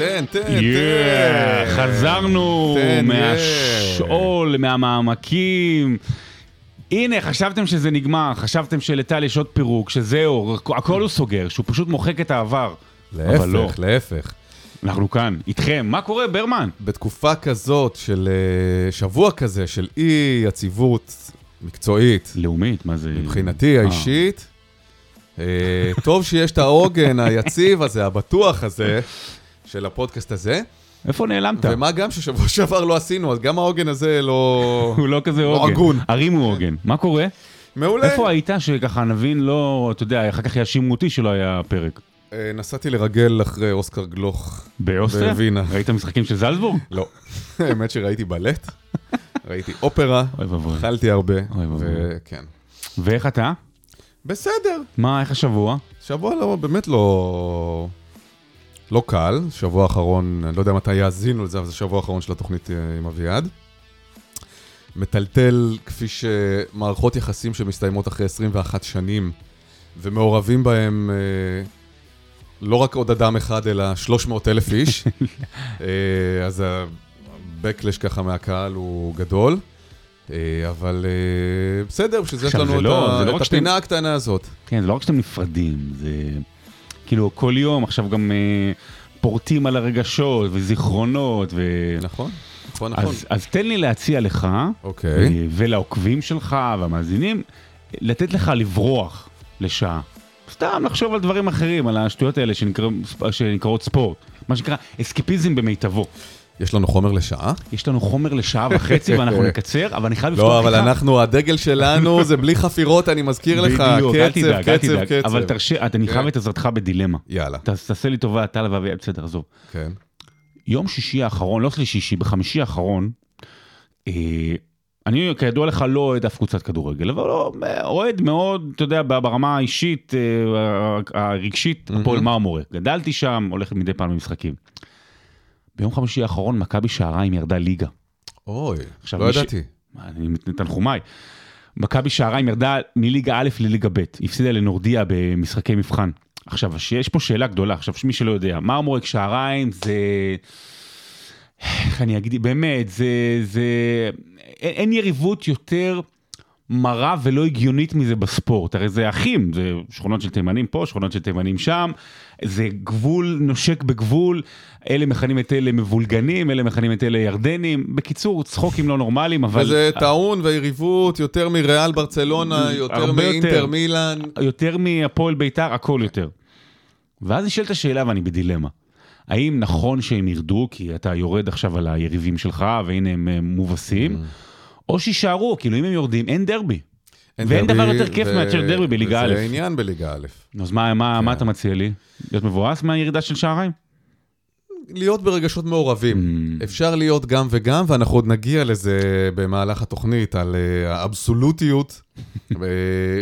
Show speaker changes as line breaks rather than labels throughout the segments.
תן, תן, תן.
חזרנו מהשאול, מהמעמקים. הנה, חשבתם שזה נגמר, חשבתם שלטל יש עוד פירוק, שזהו, הכל הוא סוגר, שהוא פשוט מוחק את העבר. אבל לא,
להפך, להפך.
אנחנו כאן, איתכם. מה קורה, ברמן?
בתקופה כזאת של אה, שבוע כזה של אי יציבות מקצועית,
לאומית, מה זה?
מבחינתי
אה.
האישית, אה, טוב שיש את העוגן היציב הזה, הבטוח הזה, של הפודקאסט הזה.
איפה נעלמת?
ומה גם ששבוע שעבר לא עשינו, אז גם העוגן הזה לא...
הוא לא כזה
לא
עוגן.
הגון.
הרימו עוגן. מה קורה?
מעולה.
איפה היית שככה נבין לא, אתה יודע, אחר כך יאשימו אותי שלא היה פרק?
אה, נסעתי לרגל אחרי אוסקר גלוך.
באוסטריה?
בווינה.
ראית משחקים של זלזבורג?
לא. האמת שראיתי בלט, ראיתי אופרה. אכלתי הרבה. וכן.
ואיך אתה?
בסדר.
מה, איך השבוע?
שבוע לא, באמת לא... לא קל, שבוע האחרון, אני לא יודע מתי יאזינו לזה, אבל זה שבוע האחרון של התוכנית אה, עם אביעד. מטלטל כפי שמערכות יחסים שמסתיימות אחרי 21 שנים, ומעורבים בהם אה, לא רק עוד אדם אחד, אלא 300 אלף איש. אה, אז ה-backlash ככה מהקהל הוא גדול. אבל בסדר, בשביל זה יש לנו את
לא- לא
את
רק שאתם-
הפינה הקטנה הזאת.
כן, זה לא רק שאתם נפרדים, זה כאילו כל יום עכשיו גם אה, פורטים על הרגשות וזיכרונות ו...
נכון, נכון, נכון.
אז, אז תן לי להציע לך,
אוקיי.
אה, ולעוקבים שלך והמאזינים, לתת לך לברוח לשעה. סתם לחשוב על דברים אחרים, על השטויות האלה שנקרא, שנקראות ספורט. מה שנקרא אסקפיזם במיטבו.
יש לנו חומר לשעה?
יש לנו חומר לשעה וחצי ואנחנו נקצר, אבל אני חייב לפתוח
לא, אבל אנחנו, הדגל שלנו זה בלי חפירות, אני מזכיר לך.
בדיוק, אל תדאג, אל
קצב,
תדאג.
קצב.
אבל תרשה, אני
כן.
חייב את עזרתך בדילמה.
יאללה,
תעשה לי טובה, טל ואביעד, בסדר, עזוב.
כן.
יום שישי האחרון, לא שלישי, בחמישי האחרון, אה, אני כידוע לך לא אוהד אף קבוצת כדורגל, אבל לא, אוהד מאוד, אתה יודע, ברמה האישית, אה, הרגשית. הפועל מרמורק. גדלתי שם, הולך מדי פעם למשחקים. ביום חמישי האחרון מכבי שעריים ירדה ליגה.
אוי, לא ידעתי.
אני תנחומיי. מכבי שעריים ירדה מליגה א' לליגה ב', הפסידה לנורדיה במשחקי מבחן. עכשיו, יש פה שאלה גדולה, עכשיו, מי שלא יודע, מרמורק שעריים זה... איך אני אגיד, באמת, זה... זה... אין, אין יריבות יותר מרה ולא הגיונית מזה בספורט. הרי זה אחים, זה שכונות של תימנים פה, שכונות של תימנים שם, זה גבול נושק בגבול, אלה מכנים את אלה מבולגנים, אלה מכנים את אלה ירדנים. בקיצור, צחוקים לא נורמליים, אבל...
וזה טעון ויריבות יותר מריאל ברצלונה, יותר מאינטר. מילאן.
יותר מהפועל בית"ר, הכל יותר. ואז נשאלת השאלה ואני בדילמה. האם נכון שהם ירדו, כי אתה יורד עכשיו על היריבים שלך, והנה הם אה, מובסים, או שיישארו, כאילו אם הם יורדים, אין דרבי.
אין
ואין דבר יותר כיף מאשר דרבי בליגה א'.
עניין בליגה א'.
אז מה, מה,
כן.
אתה מציע לי? להיות מבואס מהירידה של שעריים?
להיות ברגשות מעורבים.
Mm.
אפשר להיות גם וגם, ואנחנו עוד נגיע לזה במהלך התוכנית, על אה, האבסולוטיות אה,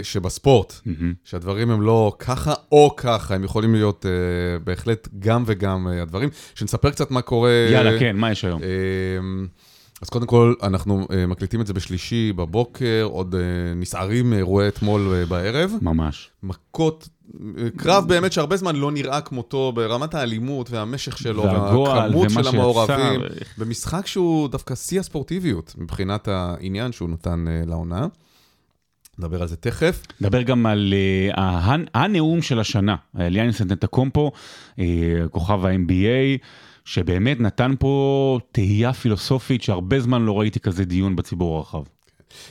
שבספורט.
מהמם.
שהדברים הם לא ככה או ככה, הם יכולים להיות uh, בהחלט גם וגם הדברים. שנספר קצת מה קורה.
יאללה, כן, מה יש היום?
אז קודם כל, אנחנו uh, מקליטים את זה בשלישי בבוקר, עוד uh, נסערים מאירועי אתמול uh, בערב.
ממש.
מכות, קרב באמת שהרבה זמן לא נראה כמותו ברמת האלימות והמשך שלו, והכמות של המעורבים. במשחק שהוא דווקא שיא הספורטיביות, מבחינת העניין שהוא נתן לעונה. נדבר על זה תכף.
נדבר גם על uh, הה- הנאום של השנה, אליאניס נטקומפו, uh, כוכב ה-MBA, שבאמת נתן פה תהייה פילוסופית שהרבה זמן לא ראיתי כזה דיון בציבור הרחב.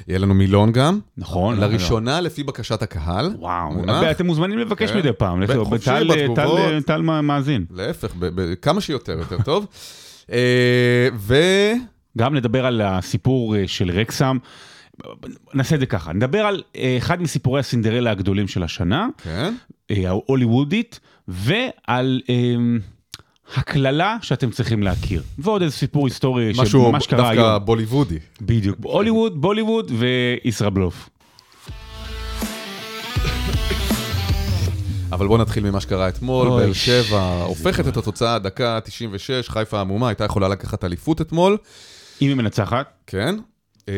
יהיה לנו מילון גם.
נכון?
לראשונה, לפי בקשת הקהל.
וואו. אתם מוזמנים לבקש
כן.
מדי פעם,
חופשי
טל-
בתגובות.
טל- מאזין.
להפך, כמה שיותר, יותר טוב. אה, ו...
גם נדבר על הסיפור אה, של רקסם. נעשה את זה ככה, נדבר על אה, אחד מסיפורי הסינדרלה הגדולים של השנה,
כן,
ההוליוודית, ועל הקללה שאתם צריכים להכיר. ועוד איזה סיפור היסטורי של
משהו
מה שקרה
דווקא
היום.
בוליוודי.
בדיוק, הוליווד, בוליווד וישראבלוף.
אבל בואו נתחיל ממה שקרה אתמול, באר שבע הופכת את התוצאה, דקה 96, חיפה עמומה, הייתה יכולה לקחת אליפות אתמול,
אם היא מנצחת,
כן. אה,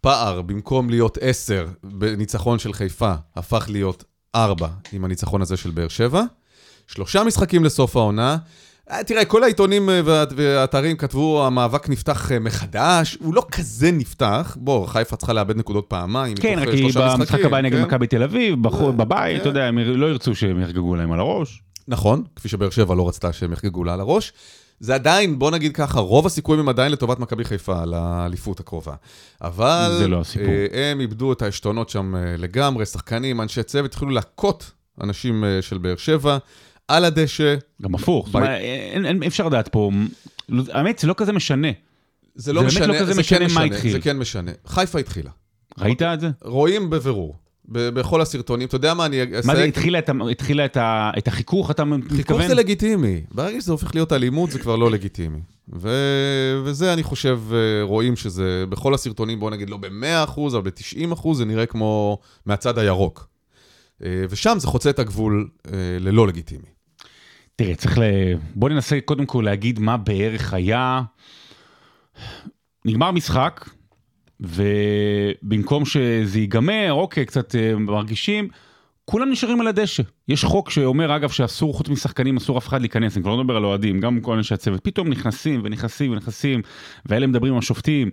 פער, במקום להיות 10 בניצחון של חיפה, הפך להיות 4 עם הניצחון הזה של באר שבע. שלושה משחקים לסוף העונה, אה, תראה, כל העיתונים אה, וה- והאתרים כתבו, המאבק נפתח אה, מחדש, הוא לא כזה נפתח. בוא, חיפה צריכה לאבד נקודות פעמיים,
כן, רק
שלושה
במשחק הבא נגד
כן?
מכבי תל אביב, בחו- בבית,
כן.
אתה יודע, הם לא ירצו שהם יחגגו להם על הראש.
נכון, כפי שבאר שבע לא רצתה שהם יחגגו לה על הראש. זה עדיין, בוא נגיד ככה, רוב הסיכויים הם עדיין לטובת מכבי חיפה על האליפות הקרובה. אבל...
זה לא הסיפור.
הם איבדו את העשתונות שם לגמרי, שחקנים, אנשי צוות, התחילו להכות אנשים של באר שבע על הדשא.
גם הפוך, זאת
ביי.
אומרת, אין- אין- אי אפשר לדעת פה, האמת, זה לא כזה משנה.
זה לא
זה באמת
משנה,
לא כזה
זה
משנה
כן
מה
משנה,
התחיל.
זה כן משנה. חיפה התחילה.
ראית את זה?
רואים בבירור, ב- בכל הסרטונים. אתה יודע מה, אני אעשה...
מה זה, התחילה את התחילה את ה- את החיכוך, אתה
חיכוך
מתכוון?
זה לגיטימי. ברגע שזה הופך להיות אלימות, זה כבר לא לגיטימי. ו... וזה, אני חושב, אה, רואים שזה בכל הסרטונים, בואו נגיד לא ב-100%, אבל ב-90%, זה נראה כמו מהצד הירוק. אה, ושם זה חוצה את הגבול אה, ללא לגיטימי.
תראה, צריך ל... בוא ננסה קודם כל להגיד מה בערך היה. נגמר משחק, ובמקום שזה ייגמר, אוקיי, קצת אה, מרגישים, כולם נשארים על הדשא. יש חוק שאומר, אגב, שאסור, חוץ משחקנים, אסור אף אחד להיכנס, אני כבר לא מדבר על אוהדים, גם כל אנשי הצוות, פתאום נכנסים ונכנסים ונכנסים, ואלה מדברים עם השופטים.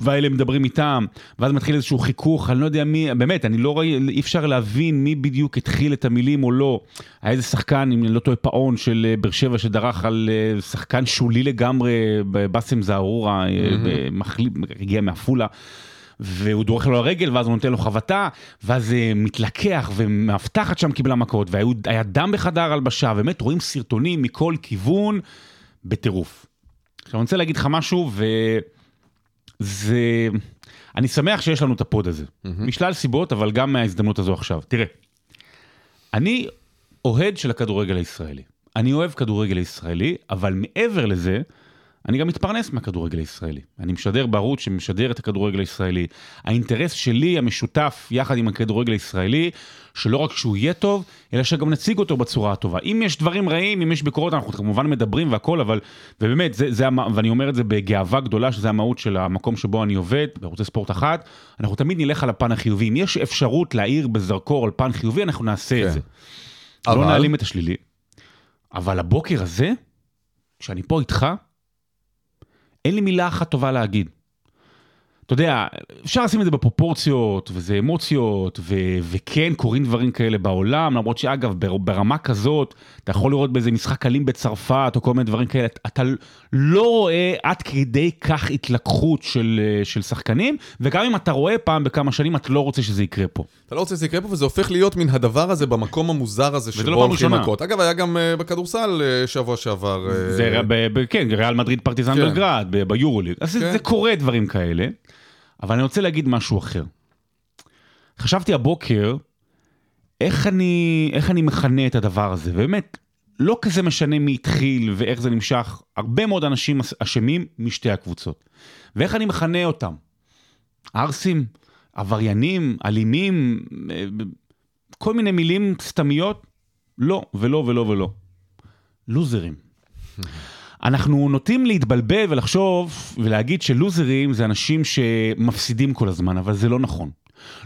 והאלה מדברים איתם, ואז מתחיל איזשהו חיכוך, אני לא יודע מי, באמת, אני לא רואה, אי אפשר להבין מי בדיוק התחיל את המילים או לא. היה איזה שחקן, אם אני לא טועה, פאון של אה, באר שבע שדרך על אה, שחקן שולי לגמרי, באסם זערורה, אה, הגיע מעפולה. והוא דורך לו לרגל, ואז הוא נותן לו חבטה, ואז מתלקח, ומאבטחת שם קיבלה מכות, והיה דם בחדר הלבשה, באמת רואים סרטונים מכל כיוון, בטירוף. עכשיו אני רוצה להגיד לך משהו, וזה... אני שמח שיש לנו את הפוד הזה, משלל סיבות, אבל גם מההזדמנות הזו עכשיו. תראה, אני אוהד של הכדורגל הישראלי. אני אוהב כדורגל הישראלי, אבל מעבר לזה, אני גם מתפרנס מהכדורגל הישראלי. אני משדר בערוץ שמשדר את הכדורגל הישראלי. האינטרס שלי, המשותף, יחד עם הכדורגל הישראלי, שלא רק שהוא יהיה טוב, אלא שגם נציג אותו בצורה הטובה. אם יש דברים רעים, אם יש ביקורות, אנחנו כמובן מדברים והכל, אבל, ובאמת, זה, זה, ואני אומר את זה בגאווה גדולה, שזה המהות של המקום שבו אני עובד, בערוצי ספורט אחת, אנחנו תמיד נלך על הפן החיובי. אם יש אפשרות להאיר בזרקור על פן חיובי, אנחנו נעשה
כן.
את זה.
אבל-
לא נעלים את השלילי. אבל הבוקר הזה, כשאני פה איתך, אין לי מילה אחת טובה להגיד. אתה יודע, אפשר לשים את זה בפרופורציות, וזה אמוציות, ו- וכן, קורים דברים כאלה בעולם, למרות שאגב, בר- ברמה כזאת, אתה יכול לראות באיזה משחק אלים בצרפת, או כל מיני דברים כאלה, אתה לא רואה עד כדי כך התלקחות של, של שחקנים, וגם אם אתה רואה פעם בכמה שנים, אתה לא רוצה שזה יקרה פה.
אתה לא רוצה שזה יקרה פה, וזה הופך להיות מן הדבר הזה במקום המוזר הזה שבו
לא
הולכים. מכות. אגב, היה גם אה, בכדורסל אה, שבוע שעבר. אה,
זה, ב, ב, כן, ריאל מדריד פרטיזן
כן.
בלגרד, ב- ביורוליג. אז
כן.
זה קורה דברים כאלה, אבל אני רוצה להגיד משהו אחר. חשבתי הבוקר, איך אני, איך אני מכנה את הדבר הזה, ובאמת, לא כזה משנה מי התחיל ואיך זה נמשך, הרבה מאוד אנשים אשמים משתי הקבוצות. ואיך אני מכנה אותם? ערסים, עבריינים, אלימים, כל מיני מילים סתמיות? לא, ולא, ולא, ולא. לוזרים. אנחנו נוטים להתבלבל ולחשוב ולהגיד שלוזרים זה אנשים שמפסידים כל הזמן, אבל זה לא נכון.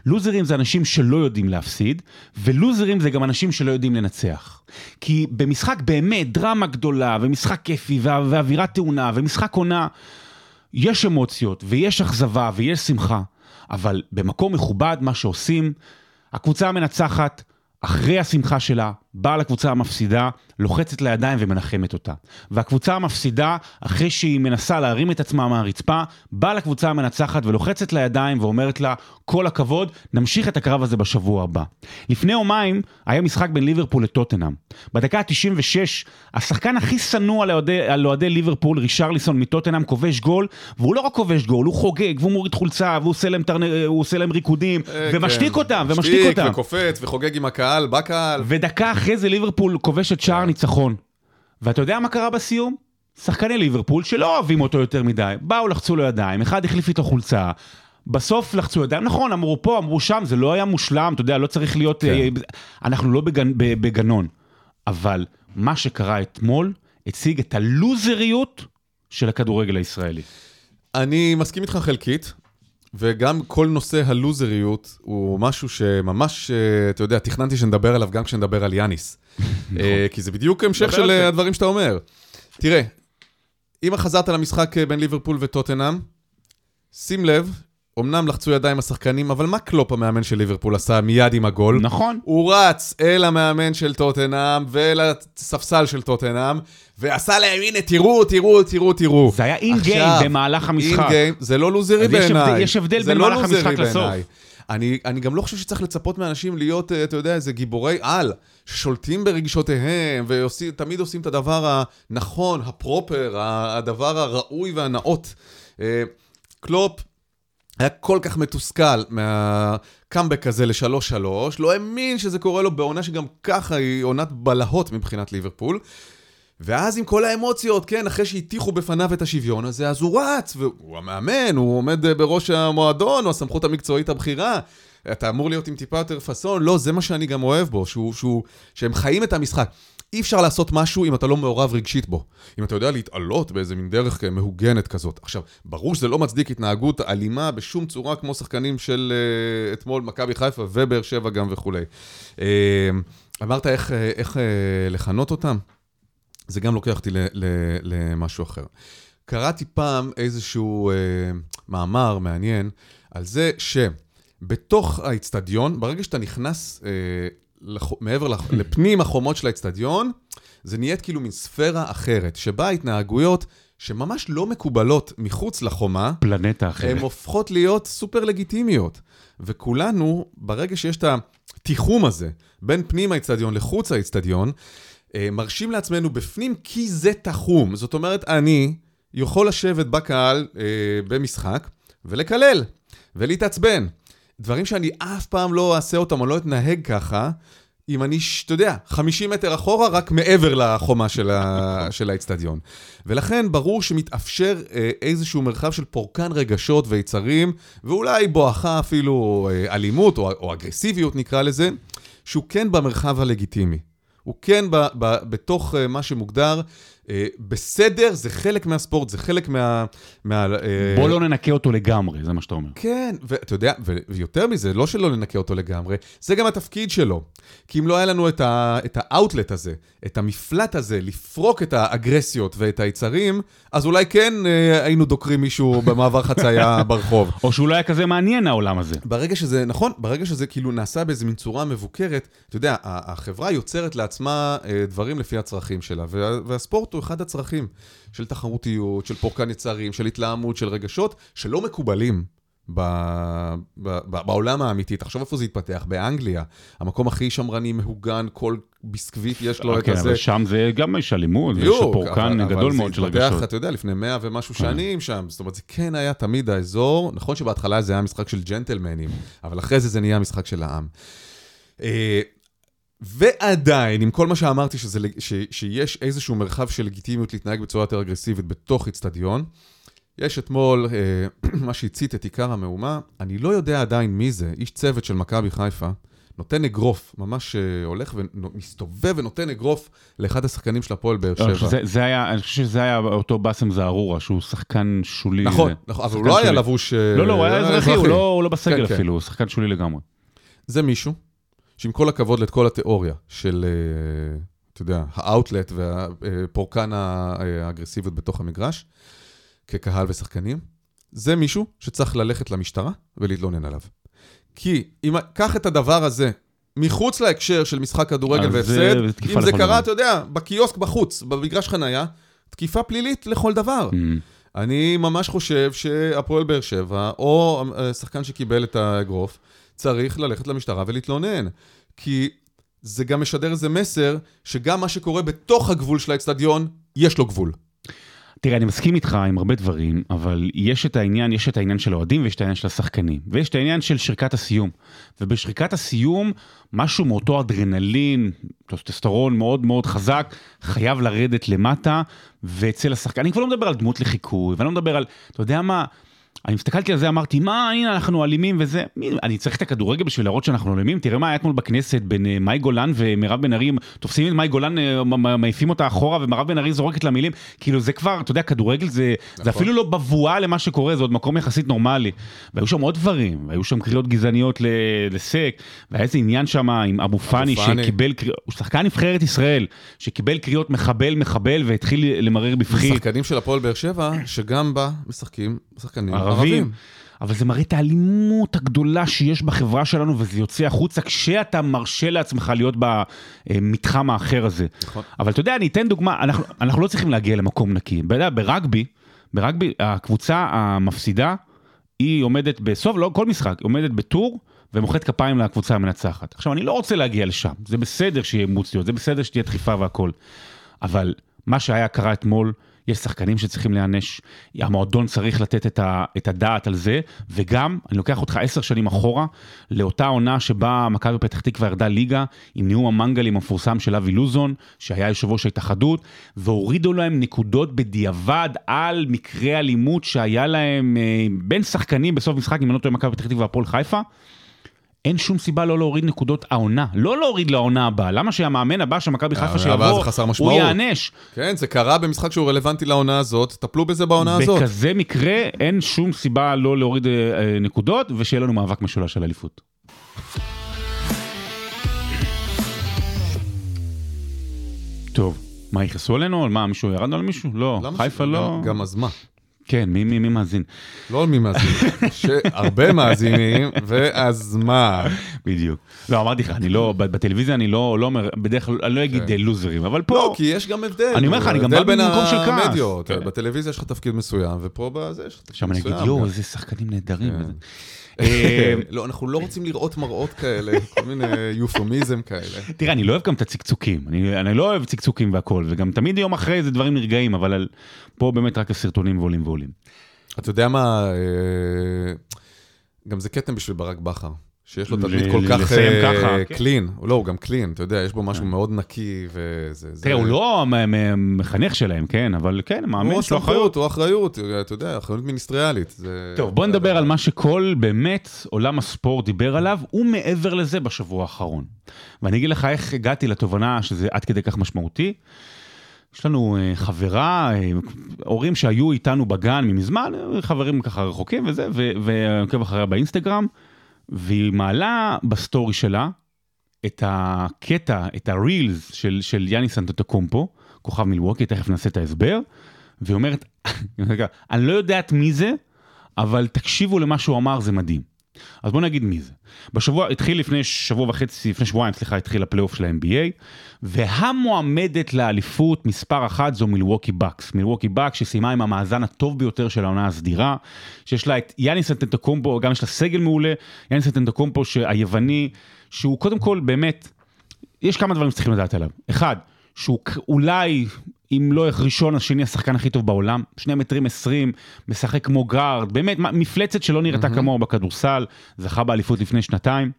לוזרים זה אנשים שלא יודעים להפסיד, ולוזרים זה גם אנשים שלא יודעים לנצח. כי במשחק באמת דרמה גדולה, ומשחק כיפי, וה- ואווירה טעונה, ומשחק עונה, יש אמוציות, ויש אכזבה, ויש שמחה, אבל במקום מכובד, מה שעושים, הקבוצה המנצחת, אחרי השמחה שלה, באה לקבוצה המפסידה, לוחצת לידיים ומנחמת אותה. והקבוצה המפסידה, אחרי שהיא מנסה להרים את עצמה מהרצפה, באה לקבוצה המנצחת ולוחצת לידיים ואומרת לה, כל הכבוד, נמשיך את הקרב הזה בשבוע הבא. לפני יומיים היה משחק בין ליברפול לטוטנאם. בדקה ה-96, השחקן הכי שנוא על אוהדי, ליברפול, רישרליסון מטוטנאם, כובש גול, והוא לא רק כובש גול, הוא חוגג, והוא מוריד חולצה, והוא עושה להם, עושה להם ריקודים,
אה,
ומשתיק
כן.
אותם, ומשתיק
משתיק
אותם.
וקופץ וחוגג עם הקהל, בקהל.
ודקה אחרי זה ליברפול כובשת שער ניצחון. ואתה יודע מה קרה בסיום? שחקני ליברפול שלא אוהבים אותו יותר מדי, באו לחצו לו ידיים, אחד החליף איתו חולצה, בסוף לחצו ידיים, נכון, אמרו פה, אמרו שם, זה לא היה מושלם, אתה יודע, לא צריך להיות,
כן.
אה, אנחנו לא בגנ, בגנון, אבל מה שקרה אתמול הציג את הלוזריות של הכדורגל הישראלי.
אני מסכים איתך חלקית. וגם כל נושא הלוזריות הוא משהו שממש, אה, אתה יודע, תכננתי שנדבר עליו גם כשנדבר על יאניס. אה, כי זה בדיוק המשך של. אה, הדברים שאתה אומר. תראה, אם חזרת למשחק בין ליברפול וטוטנאם, שים לב, אמנם לחצו ידיים השחקנים, אבל מה קלופ המאמן של ליברפול עשה מיד עם הגול?
נכון.
הוא רץ אל המאמן של טוטנאם ואל הספסל של טוטנאם, ועשה להם, הנה, תראו, תראו, תראו, תראו.
זה היה אין גיים במהלך המשחק.
אין גיים, זה לא לוזרי בעיניי.
יש הבדל בין
לא
מהלך המשחק לסוף.
אני, אני גם לא חושב שצריך לצפות מאנשים להיות, אה, אתה יודע, איזה גיבורי על, ששולטים ברגשותיהם, ותמיד עושים את הדבר הנכון, הפרופר, הדבר הראוי והנאות. אה, קלופ היה כל כך מתוסכל מהקאמבק הזה ל-3-3, לא האמין שזה קורה לו בעונה שגם ככה היא עונת בלהות מבחינת ליברפול. ואז עם כל האמוציות, כן, אחרי שהטיחו בפניו את השוויון הזה, אז הוא רץ, והוא המאמן, הוא עומד אה, בראש המועדון, הוא הסמכות המקצועית הבכירה. אתה אמור להיות עם טיפה יותר פאסון, לא, זה מה שאני גם אוהב בו, שהוא, שהוא, שהם חיים את המשחק. אי אפשר לעשות משהו אם אתה לא מעורב רגשית בו. אם אתה יודע להתעלות באיזה מין דרך מהוגנת כזאת. עכשיו, ברור שזה לא מצדיק התנהגות אלימה בשום צורה כמו שחקנים של uh, אתמול, מכבי חיפה ובאר שבע גם וכולי. Uh, אמרת איך, uh, איך uh, לכנות אותם? זה גם לוקח אותי למשהו אחר. קראתי פעם איזשהו אה, מאמר מעניין על זה שבתוך האיצטדיון, ברגע שאתה נכנס אה, לח... מעבר לח... לפנים החומות של האיצטדיון, זה נהיית כאילו מין ספירה אחרת, שבה ההתנהגויות שממש לא מקובלות מחוץ לחומה,
פלנטה
הן
אחרת.
הופכות להיות סופר לגיטימיות. וכולנו, ברגע שיש את התיחום הזה בין פנים האיצטדיון לחוץ האיצטדיון, אה, מרשים לעצמנו בפנים כי זה תחום. זאת אומרת, אני יכול לשבת בקהל אה, במשחק ולקלל ולהתעצבן. דברים שאני אף פעם לא אעשה אותם או לא אתנהג ככה, אם אני, אתה יודע, 50 מטר אחורה, רק מעבר לחומה של, של האצטדיון. ולכן ברור שמתאפשר אה, איזשהו מרחב של פורקן רגשות ויצרים, ואולי בואכה אפילו אה, אלימות או, או אגרסיביות נקרא לזה, שהוא כן במרחב הלגיטימי. הוא כן ב, ב, בתוך אה, מה שמוגדר בסדר, זה חלק מהספורט, זה חלק מה... מה אה,
בוא לא ננקה אותו לגמרי, זה מה שאתה אומר.
כן, ואתה יודע, ויותר מזה, לא שלא ננקה אותו לגמרי, זה גם התפקיד שלו. כי אם לא היה לנו את, ה- את האאוטלט הזה, את המפלט הזה, לפרוק את האגרסיות ואת היצרים, אז אולי כן אה, היינו דוקרים מישהו במעבר חצייה ברחוב.
או שהוא לא היה כזה מעניין העולם הזה.
ברגע שזה, נכון, ברגע שזה כאילו נעשה באיזו מין צורה מבוקרת, אתה יודע, החברה יוצרת לעצמה אה, דברים לפי הצרכים שלה, וה- הוא אחד הצרכים של תחרותיות, של פורקן יצרים, של התלהמות, של רגשות, שלא מקובלים. ב, ב, ב, בעולם האמיתי, תחשוב איפה זה התפתח, באנגליה, המקום הכי שמרני, מהוגן, כל ביסקוויט יש לו את
כן,
הזה.
אבל שם זה גם יש אלימות, ויש פורקן
אבל-
גדול
אבל
מאוד של רגשות.
אתה יודע, לפני מאה ומשהו שנים שם, זאת אומרת, זה כן היה תמיד האזור, נכון שבהתחלה זה היה משחק של ג'נטלמנים, אבל אחרי זה זה נהיה משחק של העם. ועדיין, עם כל מה שאמרתי, שזה, ש, שיש איזשהו מרחב של לגיטימיות להתנהג בצורה יותר אגרסיבית בתוך איצטדיון, יש אתמול אה, מה שהצית את עיקר המהומה, אני לא יודע עדיין מי זה, איש צוות של מכבי חיפה, נותן אגרוף, ממש אה, הולך ומסתובב ונותן אגרוף לאחד השחקנים של הפועל באר
לא,
שבע.
זה- זה היה, אני חושב שזה היה אותו באסם זערורה, שהוא שחקן שולי.
נכון,
זה-
נכון, אבל הוא לא היה. לבוש... אה,
לא, לא, הוא היה אזרחי, הוא לא הוא לא בסגל
כן, כן.
אפילו, הוא שחקן שולי לגמרי.
זה מישהו שעם כל הכבוד לכל התיאוריה של, אה, אתה יודע, האאוטלט והפורקן האגרסיביות בתוך המגרש, כקהל ושחקנים, זה מישהו שצריך ללכת למשטרה ולהתלונן עליו. כי אם, קח את הדבר הזה מחוץ להקשר של משחק כדורגל והפסד, אם זה
דבר.
קרה, אתה יודע, בקיוסק בחוץ, במגרש חנייה, תקיפה פלילית לכל דבר.
Mm.
אני ממש חושב שהפועל באר שבע, או השחקן שקיבל את האגרוף, צריך ללכת למשטרה ולהתלונן. כי זה גם משדר איזה מסר, שגם מה שקורה בתוך הגבול של האצטדיון, יש לו גבול.
תראה, אני מסכים איתך עם הרבה דברים, אבל יש את העניין, יש את העניין של האוהדים ויש את העניין של השחקנים. ויש את העניין של שריקת הסיום. ובשריקת הסיום, משהו מאותו אדרנלין, טוסטסטרון מאוד מאוד חזק, חייב לרדת למטה, ואצל השחקן, אני כבר לא מדבר על דמות לחיקוי, ואני לא מדבר על, אתה יודע מה, אני הסתכלתי על זה, אמרתי, מה, הנה, אנחנו אלימים וזה. אני צריך את הכדורגל בשביל להראות שאנחנו אלימים? תראה מה היה אתמול בכנסת בין אה, מאי גולן ומירב בן ארי, תופסים את מאי גולן, אה, מעיפים אותה אחורה, ומירב בן ארי זורקת לה מילים. כאילו, זה כבר, אתה יודע, כדורגל זה, זה
נכון.
אפילו לא בבואה למה שקורה, זה עוד מקום יחסית נורמלי. והיו שם עוד דברים, והיו שם קריאות גזעניות ל- לסק, והיה איזה עניין שם עם אבו פאני,
פאני.
שקיבל קריאות, הוא שחקן נבחרת ישראל, שקיבל קריאות מחבל, מחבל, והתחיל למרר בבכי.
שחקנים של הפועל באר שבע, שגם בה משחקים שחקנים
ערבים. אבל זה מראה את האלימות הגדולה שיש בחברה שלנו, וזה יוצא החוצה כשאתה מרשה לעצמך להיות במתחם האחר הזה.
נכון.
אבל אתה יודע, אני אתן דוגמה, אנחנו, אנחנו לא צריכים להגיע למקום נקי. אתה ברגבי, ברגבי, הקבוצה המפסידה, היא עומדת בסוף, לא כל משחק, היא עומדת בטור. ומוחאת כפיים לקבוצה המנצחת. עכשיו, אני לא רוצה להגיע לשם, זה בסדר שיהיה מוציות, זה בסדר שתהיה דחיפה והכל. אבל מה שהיה קרה אתמול, יש שחקנים שצריכים להיענש, המועדון צריך לתת את, ה, את הדעת על זה, וגם, אני לוקח אותך עשר שנים אחורה, לאותה עונה שבה מכבי פתח תקווה ירדה ליגה, עם נאום המנגלים המפורסם של אבי לוזון, שהיה יושב ראש ההתאחדות, והורידו להם נקודות בדיעבד על מקרי אלימות שהיה להם אה, בין שחקנים בסוף משחק, אם אני לא טועה, מכבי פתח תקווה והפועל חיפה. אין שום סיבה לא להוריד נקודות העונה, לא להוריד לעונה הבאה, למה שהמאמן הבא של מכבי חיפה
הבאה
שיבוא, הוא. ייענש.
כן, זה קרה במשחק שהוא רלוונטי לעונה הזאת, טפלו בזה בעונה הזאת.
בכזה מקרה אין שום סיבה לא להוריד אה, אה, נקודות, ושיהיה לנו מאבק משולש על אליפות. טוב, מה, יכעסו עלינו? מה, מישהו ירדנו על מישהו? לא, חיפה לא...
גם- גם אז מה?
כן, מי, מי, מי מאזין?
לא מי מאזין, שהרבה מאזינים, ואז מה?
בדיוק. לא, אמרתי לך, אני לא, ב- בטלוויזיה אני לא, לא אומר, בדרך כלל, אני לא אגיד
כן.
לוזרים, אבל פה...
לא, כי יש גם הבדל.
אני אומר לך, אני גם
הבדל
בא
בין
ממקום של כעס.
המדיות.
כן.
בטלוויזיה יש לך תפקיד מסוים, ופה בזה יש לך תפקיד
עכשיו אני
מסוים.
אגיד, יואו. איזה שחקנים נהדרים.
כן.
אה,
לא, אנחנו לא רוצים לראות מראות כאלה, כל מיני יופומיזם כאלה.
תראה, אני לא אוהב גם את הצקצוקים, אני, אני לא אוהב צקצוקים והכל, וגם תמיד יום אחרי זה דברים נרגעים, אבל על, פה באמת רק הסרטונים ועולים ועולים.
אתה יודע מה, אה, גם זה כתם בשביל ברק בכר, שיש לו תדמית כל כך
לסיים
אה,
כן.
קלין. לא, הוא גם קלין, אתה יודע, יש בו משהו מאוד נקי, וזה... זה-
תראה, הוא לא המ- המ- מחנך שלהם, כן, אבל כן,
הוא
מאמן, יש לו אחריות.
הוא אחריות, אתה יודע, אחריות מיניסטריאלית.
טוב, בוא נדבר על מה שכל באמת עולם הספורט דיבר עליו, ומעבר לזה בשבוע האחרון. ואני אגיד לך איך הגעתי לתובנה שזה עד כדי כך משמעותי. יש לנו אה, חברה, אה, הורים שהיו איתנו בגן ממזמן, חברים ככה רחוקים וזה, ו- ועוקב אחריה באינסטגרם, והיא מעלה בסטורי שלה את הקטע, את הרילס של, של יאניס אנטטוקומפו, כוכב מילווקי, תכף נעשה את ההסבר, והיא אומרת, אני לא יודעת מי זה, אבל תקשיבו למה שהוא אמר, זה מדהים. אז בוא נגיד מי זה. בשבוע, התחיל לפני שבוע וחצי, לפני שבועיים, סליחה, התחיל הפלייאוף של ה-NBA, והמועמדת לאליפות מספר אחת זו מילווקי בקס. מילווקי בקס שסיימה עם המאזן הטוב ביותר של העונה הסדירה, שיש לה את יאניס אנטטוקומפו, גם יש לה סגל מעולה, יאניס אנטטוקומפו היווני, שהוא קודם כל באמת, יש כמה דברים שצריכים לדעת עליו. אחד, שהוא אולי, אם לא ראשון, אז שני השחקן הכי טוב בעולם, שני מטרים עשרים, משחק כמו גארד, באמת מפלצת שלא נראתה כמוהו בכדורסל, זכה באליפות לפני שנתיים.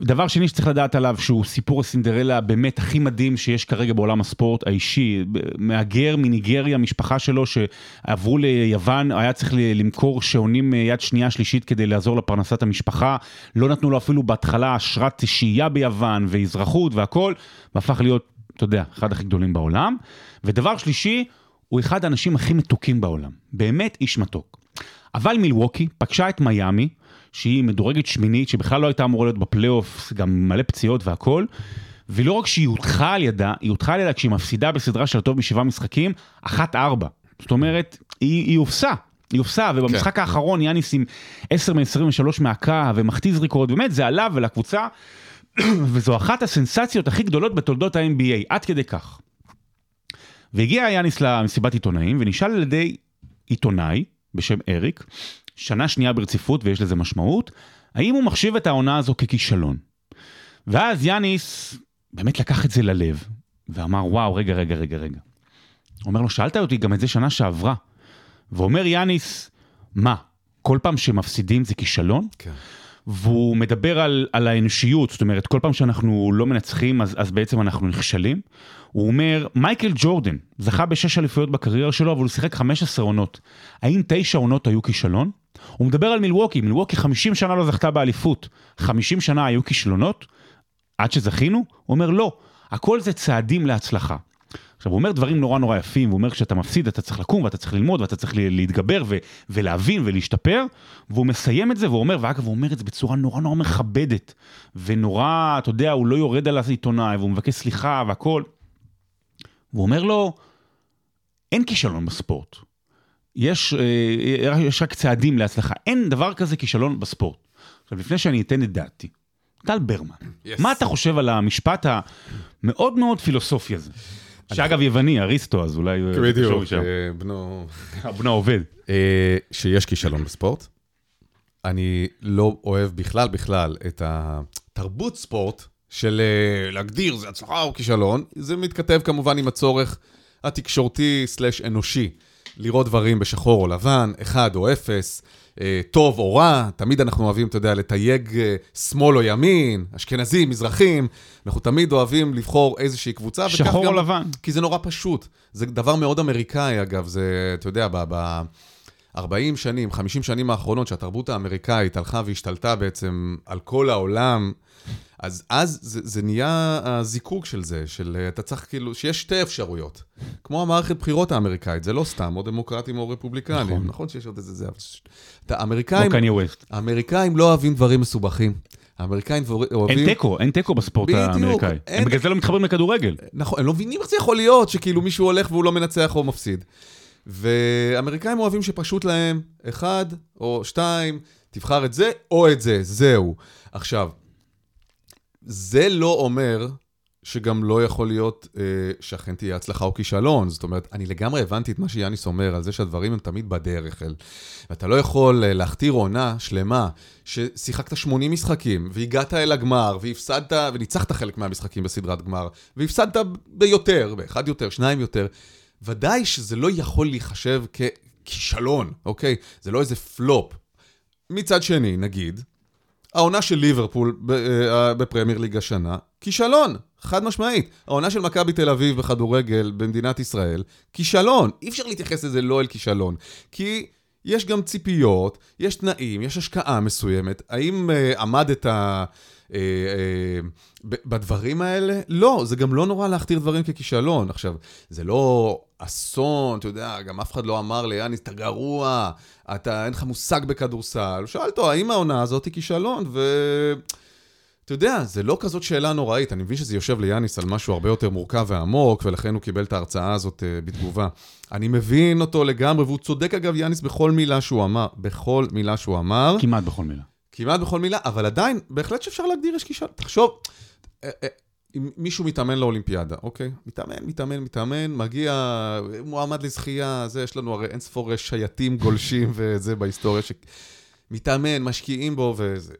דבר שני שצריך לדעת עליו, שהוא סיפור הסינדרלה באמת הכי מדהים שיש כרגע בעולם הספורט האישי. מהגר מניגריה, משפחה שלו שעברו ליוון, היה צריך למכור שעונים אה, יד שנייה שלישית כדי לעזור לפרנסת המשפחה. לא נתנו לו אפילו בהתחלה אשרת שהייה ביוון ואזרחות והכל, והפך להיות, אתה יודע, אחד הכי גדולים בעולם. ודבר שלישי, הוא אחד האנשים הכי מתוקים בעולם. באמת איש מתוק. אבל מילווקי פגשה את מיאמי, שהיא מדורגת שמינית, שבכלל לא הייתה אמורה להיות בפלייאוף, גם מלא פציעות והכל, ולא רק שהיא הודחה על ידה, היא הודחה על ידה כשהיא מפסידה בסדרה של הטוב משבעה משחקים, אחת ארבע. זאת אומרת, היא, היא הופסה. היא הופסה, ובמשחק כן. האחרון יאניס עם 10 מ-23 מהקו ומחטיא זריקות, באמת זה עליו ולקבוצה, וזו אחת הסנסציות הכי גדולות בתולדות ה-NBA, עד כדי כך. והגיע יאניס למסיבת עיתונאים, ונשאל על ידי עיתונאי בשם אריק, שנה שנייה ברציפות ויש לזה משמעות, האם הוא מחשיב את העונה הזו ככישלון. ואז יאניס באמת לקח את זה ללב, ואמר, וואו, רגע, רגע, רגע, רגע. אומר לו, שאלת אותי גם את זה שנה שעברה. ואומר יאניס, מה, כל פעם שמפסידים זה כישלון?
כן.
והוא מדבר על, על האנושיות, זאת אומרת, כל פעם שאנחנו לא מנצחים, אז, אז בעצם אנחנו נכשלים. הוא אומר, מייקל ג'ורדן זכה בשש אליפויות בקריירה שלו, אבל הוא שיחק 15 עונות. האם תשע עונות היו כישלון? הוא מדבר על מילווקי, מילווקי 50 שנה לא זכתה באליפות, 50 שנה היו כישלונות? עד שזכינו? הוא אומר, לא, הכל זה צעדים להצלחה. עכשיו, הוא אומר דברים נורא נורא יפים, הוא אומר כשאתה מפסיד אתה צריך לקום ואתה צריך ללמוד ואתה צריך להתגבר ו- ולהבין ולהשתפר, והוא מסיים את זה והוא אומר, ואגב, הוא אומר את זה בצורה נורא נורא מכבדת, ונורא, אתה יודע, הוא לא יורד על העיתונאי והוא מבקש סליחה והכל. והוא אומר לו, אין כישלון בספורט. יש, אה, יש רק צעדים להצלחה, אין דבר כזה כישלון בספורט. עכשיו, לפני שאני אתן את דעתי, טל ברמן, yes. מה אתה חושב על המשפט המאוד מאוד פילוסופי הזה? שאגב יווני, אריסטו, אז אולי...
בדיוק, אה, בנו...
בנו עובד.
אה, שיש כישלון בספורט. אני לא אוהב בכלל בכלל את התרבות ספורט של אה, להגדיר זה הצלחה או כישלון. זה מתכתב כמובן עם הצורך התקשורתי סלש אנושי, לראות דברים בשחור או לבן, אחד או אפס. אה, טוב או רע, תמיד אנחנו אוהבים, אתה יודע, לתייג אה, שמאל או ימין, אשכנזים, מזרחים, אנחנו תמיד אוהבים לבחור איזושהי קבוצה.
שחור או לבן.
כי זה נורא פשוט. זה דבר מאוד אמריקאי, אגב, זה, אתה יודע, ב... 40 שנים, 50 שנים האחרונות, שהתרבות האמריקאית הלכה והשתלטה בעצם על כל העולם, אז אז זה, זה נהיה הזיקוק של זה, של אה, אתה צריך כאילו, שיש שתי אפשרויות. כמו המערכת בחירות האמריקאית, זה לא סתם, או דמוקרטים או רפובליקנים. נכון, נכון שיש עוד איזה זה, אבל... האמריקאים, האמריקאים לא אוהבים דברים מסובכים. האמריקאים אוהבים...
אין תיקו, אין תיקו בספורט בדיוק, האמריקאי. אין... הם בגלל זה לא מתחברים לכדורגל.
נכון, הם לא מבינים איך זה יכול להיות שכאילו מישהו הולך והוא לא מנצח או מפסיד. ואמריקאים אוהבים שפשוט להם, אחד או שתיים, תבחר את זה או את זה, זהו. עכשיו, זה לא אומר שגם לא יכול להיות אה, שאכן תהיה הצלחה או כישלון. זאת אומרת, אני לגמרי הבנתי את מה שיאניס אומר על זה שהדברים הם תמיד בדרך אל. ואתה לא יכול אה, להכתיר עונה שלמה ששיחקת 80 משחקים, והגעת אל הגמר, והפסדת, וניצחת חלק מהמשחקים בסדרת גמר, והפסדת ביותר, באחד יותר, שניים יותר. ודאי שזה לא יכול להיחשב ככישלון, אוקיי? זה לא איזה פלופ. מצד שני, נגיד, העונה של ליברפול אה, בפרמייר ליג השנה, כישלון, חד משמעית. העונה של מכבי תל אביב בכדורגל במדינת ישראל, כישלון. אי אפשר להתייחס לזה לא אל כישלון. כי יש גם ציפיות, יש תנאים, יש השקעה מסוימת. האם uh, עמדת... אה, אה, בדברים האלה, לא, זה גם לא נורא להכתיר דברים ככישלון. עכשיו, זה לא אסון, אתה יודע, גם אף אחד לא אמר ליאניס, אתה גרוע, אתה, אין לך מושג בכדורסל. שאל אותו, האם העונה הזאת היא כישלון? ו... אתה יודע, זה לא כזאת שאלה נוראית, אני מבין שזה יושב ליאניס על משהו הרבה יותר מורכב ועמוק, ולכן הוא קיבל את ההרצאה הזאת uh, בתגובה. אני מבין אותו לגמרי, והוא צודק אגב, יאניס, בכל מילה שהוא אמר, בכל מילה שהוא אמר.
כמעט בכל מילה.
כמעט בכל מילה, אבל עדיין, בהחלט שאפשר להגדיר יש כישלון. תחשוב, אה, אה, אם מישהו מתאמן לאולימפיאדה, אוקיי? מתאמן, מתאמן, מתאמן, מגיע, מועמד לזכייה, זה, יש לנו הרי אין ספור שייטים גולשים וזה בהיסטוריה, שמתאמן, משקיעים בו וזה.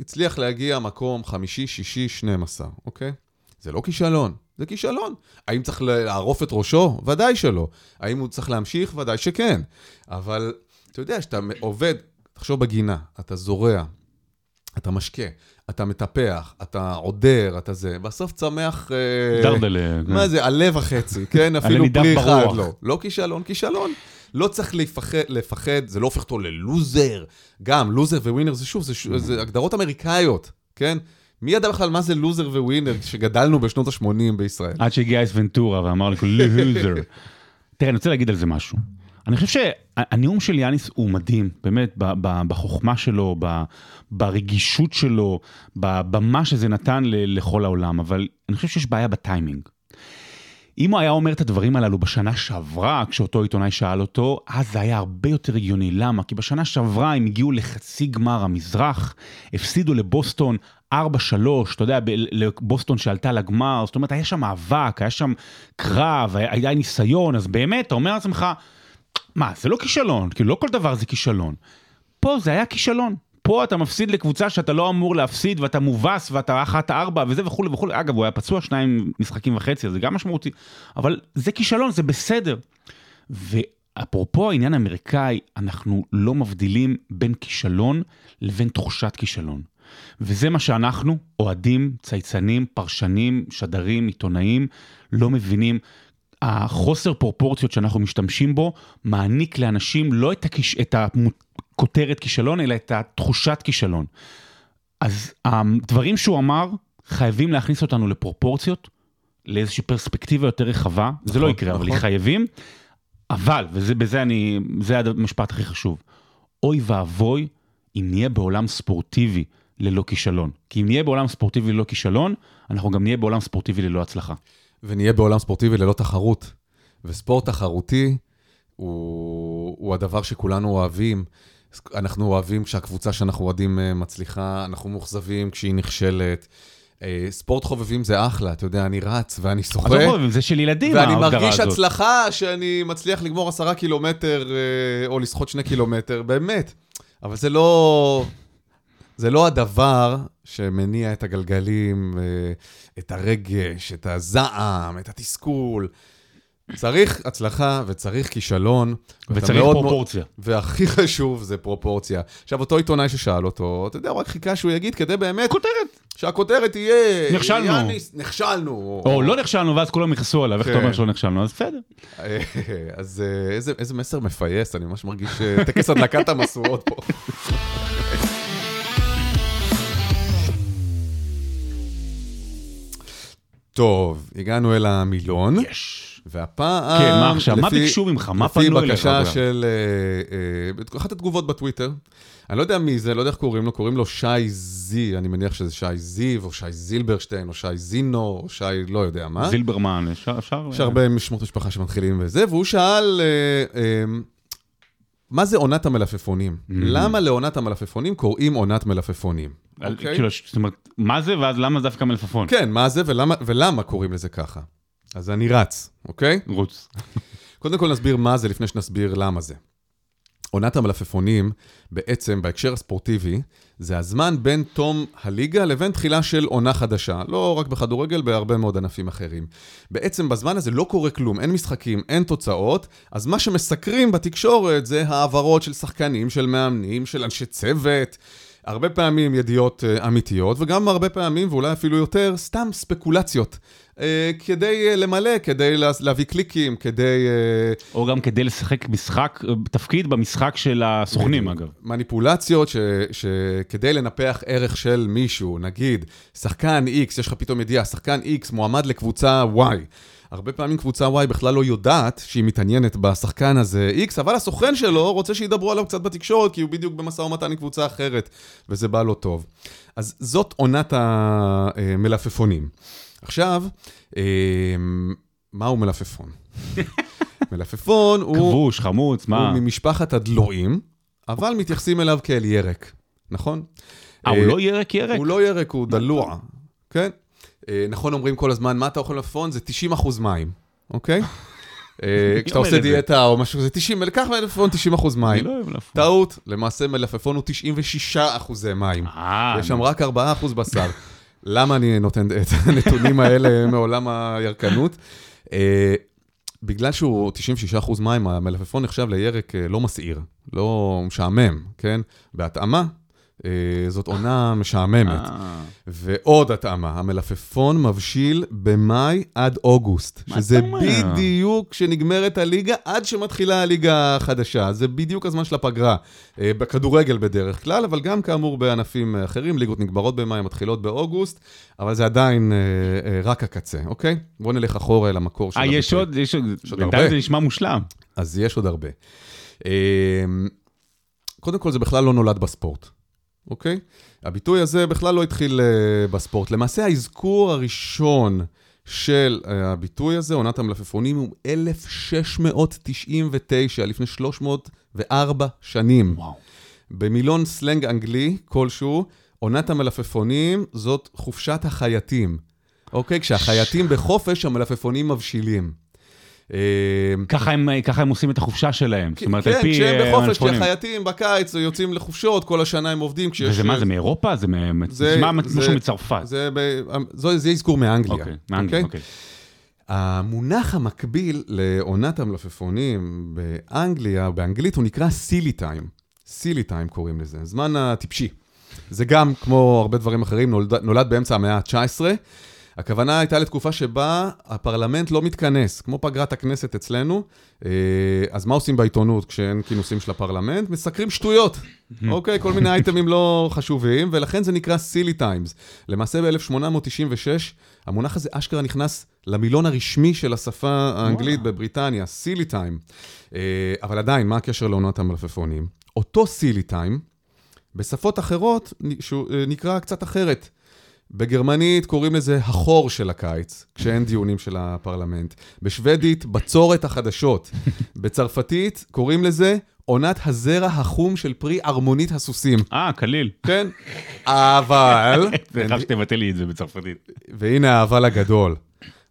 הצליח להגיע מקום חמישי, שישי, 12, אוקיי? זה לא כישלון, זה כישלון. האם צריך לערוף את ראשו? ודאי שלא. האם הוא צריך להמשיך? ודאי שכן. אבל אתה יודע, כשאתה עובד תחשוב בגינה, אתה זורע, אתה משקה, אתה מטפח, אתה עודר, אתה זה, בסוף צמח...
אה, דרדלה.
מה כן. זה, עלה וחצי, כן? אפילו פרי אחד לא. לא כישלון, כישלון. לא צריך לפחד, לפחד, זה לא הופך אותו ללוזר. גם, לוזר וווינר זה שוב, זה, זה הגדרות אמריקאיות, כן? מי ידע בכלל מה זה לוזר וווינר כשגדלנו בשנות ה-80 בישראל?
עד שהגיע אייס ונטורה ואמר לי, לוזר. תראה, אני רוצה להגיד על זה משהו. אני חושב שהנאום של יאניס הוא מדהים, באמת, בחוכמה שלו, ברגישות שלו, במה שזה נתן לכל העולם, אבל אני חושב שיש בעיה בטיימינג. אם הוא היה אומר את הדברים הללו בשנה שעברה, כשאותו עיתונאי שאל אותו, אז זה היה הרבה יותר הגיוני. למה? כי בשנה שעברה הם הגיעו לחצי גמר המזרח, הפסידו לבוסטון 4-3, אתה יודע, לבוסטון שעלתה לגמר, זאת אומרת, היה שם מאבק, היה שם קרב, היה, היה ניסיון, אז באמת, אתה אומר לעצמך, מה, זה לא כישלון, כאילו לא כל דבר זה כישלון. פה זה היה כישלון. פה אתה מפסיד לקבוצה שאתה לא אמור להפסיד ואתה מובס ואתה אחת ארבע וזה וכולי וכולי. אגב, הוא היה פצוע שניים משחקים וחצי, אז זה גם משמעותי. אבל זה כישלון, זה בסדר. אפרופו העניין האמריקאי, אנחנו לא מבדילים בין כישלון לבין תחושת כישלון. וזה מה שאנחנו, אוהדים, צייצנים, פרשנים, שדרים, עיתונאים, לא מבינים. החוסר פרופורציות שאנחנו משתמשים בו, מעניק לאנשים לא את, הכיש... את הכותרת כישלון, אלא את התחושת כישלון. אז הדברים שהוא אמר, חייבים להכניס אותנו לפרופורציות, לאיזושהי פרספקטיבה יותר רחבה, נכון, זה לא יקרה, נכון. אבל חייבים. אבל, ובזה אני, זה המשפט הכי חשוב, אוי ואבוי אם נהיה בעולם ספורטיבי ללא כישלון. כי אם נהיה בעולם ספורטיבי ללא כישלון, אנחנו גם נהיה בעולם ספורטיבי ללא הצלחה.
ונהיה בעולם ספורטיבי ללא תחרות. וספורט תחרותי הוא, הוא הדבר שכולנו אוהבים. אנחנו אוהבים כשהקבוצה שאנחנו אוהדים אה, מצליחה, אנחנו מאוכזבים כשהיא נכשלת. אה, ספורט חובבים זה אחלה, אתה יודע, אני רץ ואני שוחה.
ספורט חובבים זה של ילדים,
ההגדרה הזאת. ואני מרגיש הצלחה שאני מצליח לגמור עשרה קילומטר אה, או לשחות שני קילומטר, באמת. אבל זה לא... זה לא הדבר שמניע את הגלגלים, את הרגש, את הזעם, את התסכול. צריך הצלחה וצריך כישלון.
וצריך פרופורציה.
מאוד, והכי חשוב זה פרופורציה. עכשיו, אותו עיתונאי ששאל אותו, אתה יודע, הוא רק חיכה שהוא יגיד כדי באמת...
כותרת.
שהכותרת תהיה...
נכשלנו.
יאניס, נכשלנו.
או, או לא נכשלנו, ואז כולם יכעסו עליו, איך אתה אומר כן. שלא נכשלנו? אז בסדר.
אז אה, איזה, איזה מסר מפייס, אני ממש מרגיש אה, טקס הדלקת המשואות פה. טוב, הגענו אל המילון.
יש.
והפעם,
כן, מה עכשיו? מה ביקשו ממך? מה פנו
אליך? לפי בקשה של... אה, אה, אחת התגובות בטוויטר, אני לא יודע מי זה, לא יודע איך קוראים לו, קוראים לו שי זי, אני מניח שזה שי זיו, או שי זילברשטיין, או שי זינו, או שי לא יודע מה.
זילברמן, אפשר...
יש הרבה שמות משפחה שמתחילים וזה, והוא שאל, אה, מה זה עונת המלפפונים? Mm-hmm. למה לעונת המלפפונים קוראים עונת מלפפונים?
אוקיי? כאילו, זאת אומרת, מה זה ואז למה דווקא מלפפון?
כן, מה זה ולמה קוראים לזה ככה? אז אני רץ, אוקיי?
רוץ.
קודם כל נסביר מה זה לפני שנסביר למה זה. עונת המלפפונים, בעצם בהקשר הספורטיבי, זה הזמן בין תום הליגה לבין תחילה של עונה חדשה. לא רק בכדורגל, בהרבה מאוד ענפים אחרים. בעצם בזמן הזה לא קורה כלום, אין משחקים, אין תוצאות, אז מה שמסקרים בתקשורת זה העברות של שחקנים, של מאמנים, של אנשי צוות. הרבה פעמים ידיעות uh, אמיתיות, וגם הרבה פעמים, ואולי אפילו יותר, סתם ספקולציות. Uh, כדי uh, למלא, כדי לה, להביא קליקים, כדי...
Uh, או גם כדי לשחק משחק, תפקיד במשחק של הסוכנים, אגב.
מניפולציות ש, שכדי לנפח ערך של מישהו, נגיד, שחקן X, יש לך פתאום ידיעה, שחקן X מועמד לקבוצה Y. הרבה פעמים קבוצה Y בכלל לא יודעת שהיא מתעניינת בשחקן הזה X, אבל הסוכן שלו רוצה שידברו עליו קצת בתקשורת, כי הוא בדיוק במשא ומתן עם קבוצה אחרת, וזה בא לו טוב. אז זאת עונת המלפפונים. עכשיו, אה, מהו מלפפון? מלפפון הוא...
כבוש, חמוץ, מה?
הוא ממשפחת הדלויים, אבל מתייחסים אליו כאל ירק, נכון?
אה, הוא לא ירק ירק?
הוא לא ירק, הוא דלוע, כן? אה, נכון אומרים כל הזמן, מה אתה אוכל מלפפון? זה 90 אחוז מים, אוקיי? אה, כשאתה עושה דיאטה או משהו, זה 90, לקח מלפפון 90 אחוז מים.
לא
טעות, למעשה מלפפון הוא 96 אחוזי מים.
אה,
יש שם רק 4 אחוז בשר. למה אני נותן את הנתונים האלה מעולם הירקנות? בגלל שהוא 96 אחוז מים, המלפפון נחשב לירק לא מסעיר, לא משעמם, כן? בהתאמה, אה, זאת עונה משעממת. אה. ועוד התאמה, המלפפון מבשיל במאי עד אוגוסט. שזה בדיוק כשנגמרת הליגה, עד שמתחילה הליגה החדשה. זה בדיוק הזמן של הפגרה. אה, בכדורגל בדרך כלל, אבל גם כאמור בענפים אחרים, ליגות נגמרות במאי, מתחילות באוגוסט, אבל זה עדיין רק הקצה, אוקיי? בואו נלך אחורה אל המקור של
הביטוי. יש עוד, יש עוד, בינתיים זה נשמע מושלם.
אז יש עוד הרבה. קודם כל, זה בכלל לא נולד בספורט. אוקיי? הביטוי הזה בכלל לא התחיל uh, בספורט. למעשה האזכור הראשון של uh, הביטוי הזה, עונת המלפפונים, הוא 1699, לפני 304 שנים.
וואו.
במילון סלנג אנגלי כלשהו, עונת המלפפונים זאת חופשת החייטים. אוקיי? כשהחייטים בחופש, המלפפונים מבשילים.
אמ, ככה הם, ככה הם עושים את החופשה שלהם,
זאת אומרת, על כן, פי... כן, כשהם אה, בחופש, כי החייטים בקיץ יוצאים לחופשות, כל השנה הם עובדים.
וזה מה, זה מאירופה? זה נשמע משהו מצרפת.
זה, זה, זה אזכור מאנגליה.
אוקיי, מאנגליה, אוקיי.
המונח המקביל לעונת המלפפונים באנגליה, באנגלית, הוא נקרא סילי טיים. סילי טיים קוראים לזה, זמן הטיפשי. זה גם, כמו הרבה דברים אחרים, נולד, נולד באמצע המאה ה-19. הכוונה הייתה לתקופה שבה הפרלמנט לא מתכנס, כמו פגרת הכנסת אצלנו. אה, אז מה עושים בעיתונות כשאין כינוסים של הפרלמנט? מסקרים שטויות, אוקיי? כל מיני אייטמים לא חשובים, ולכן זה נקרא silly times. למעשה ב-1896, המונח הזה אשכרה נכנס למילון הרשמי של השפה האנגלית בבריטניה, silly time. אה, אבל עדיין, מה הקשר לעונת המלפפונים? אותו סילי טיים, בשפות אחרות, שהוא אה, נקרא קצת אחרת. בגרמנית קוראים לזה החור של הקיץ, כשאין דיונים של הפרלמנט. בשוודית, בצורת החדשות. בצרפתית קוראים לזה עונת הזרע החום של פרי ארמונית הסוסים.
אה, קליל.
כן, אבל...
חייב שתבטא לי את זה בצרפתית.
והנה האבל הגדול.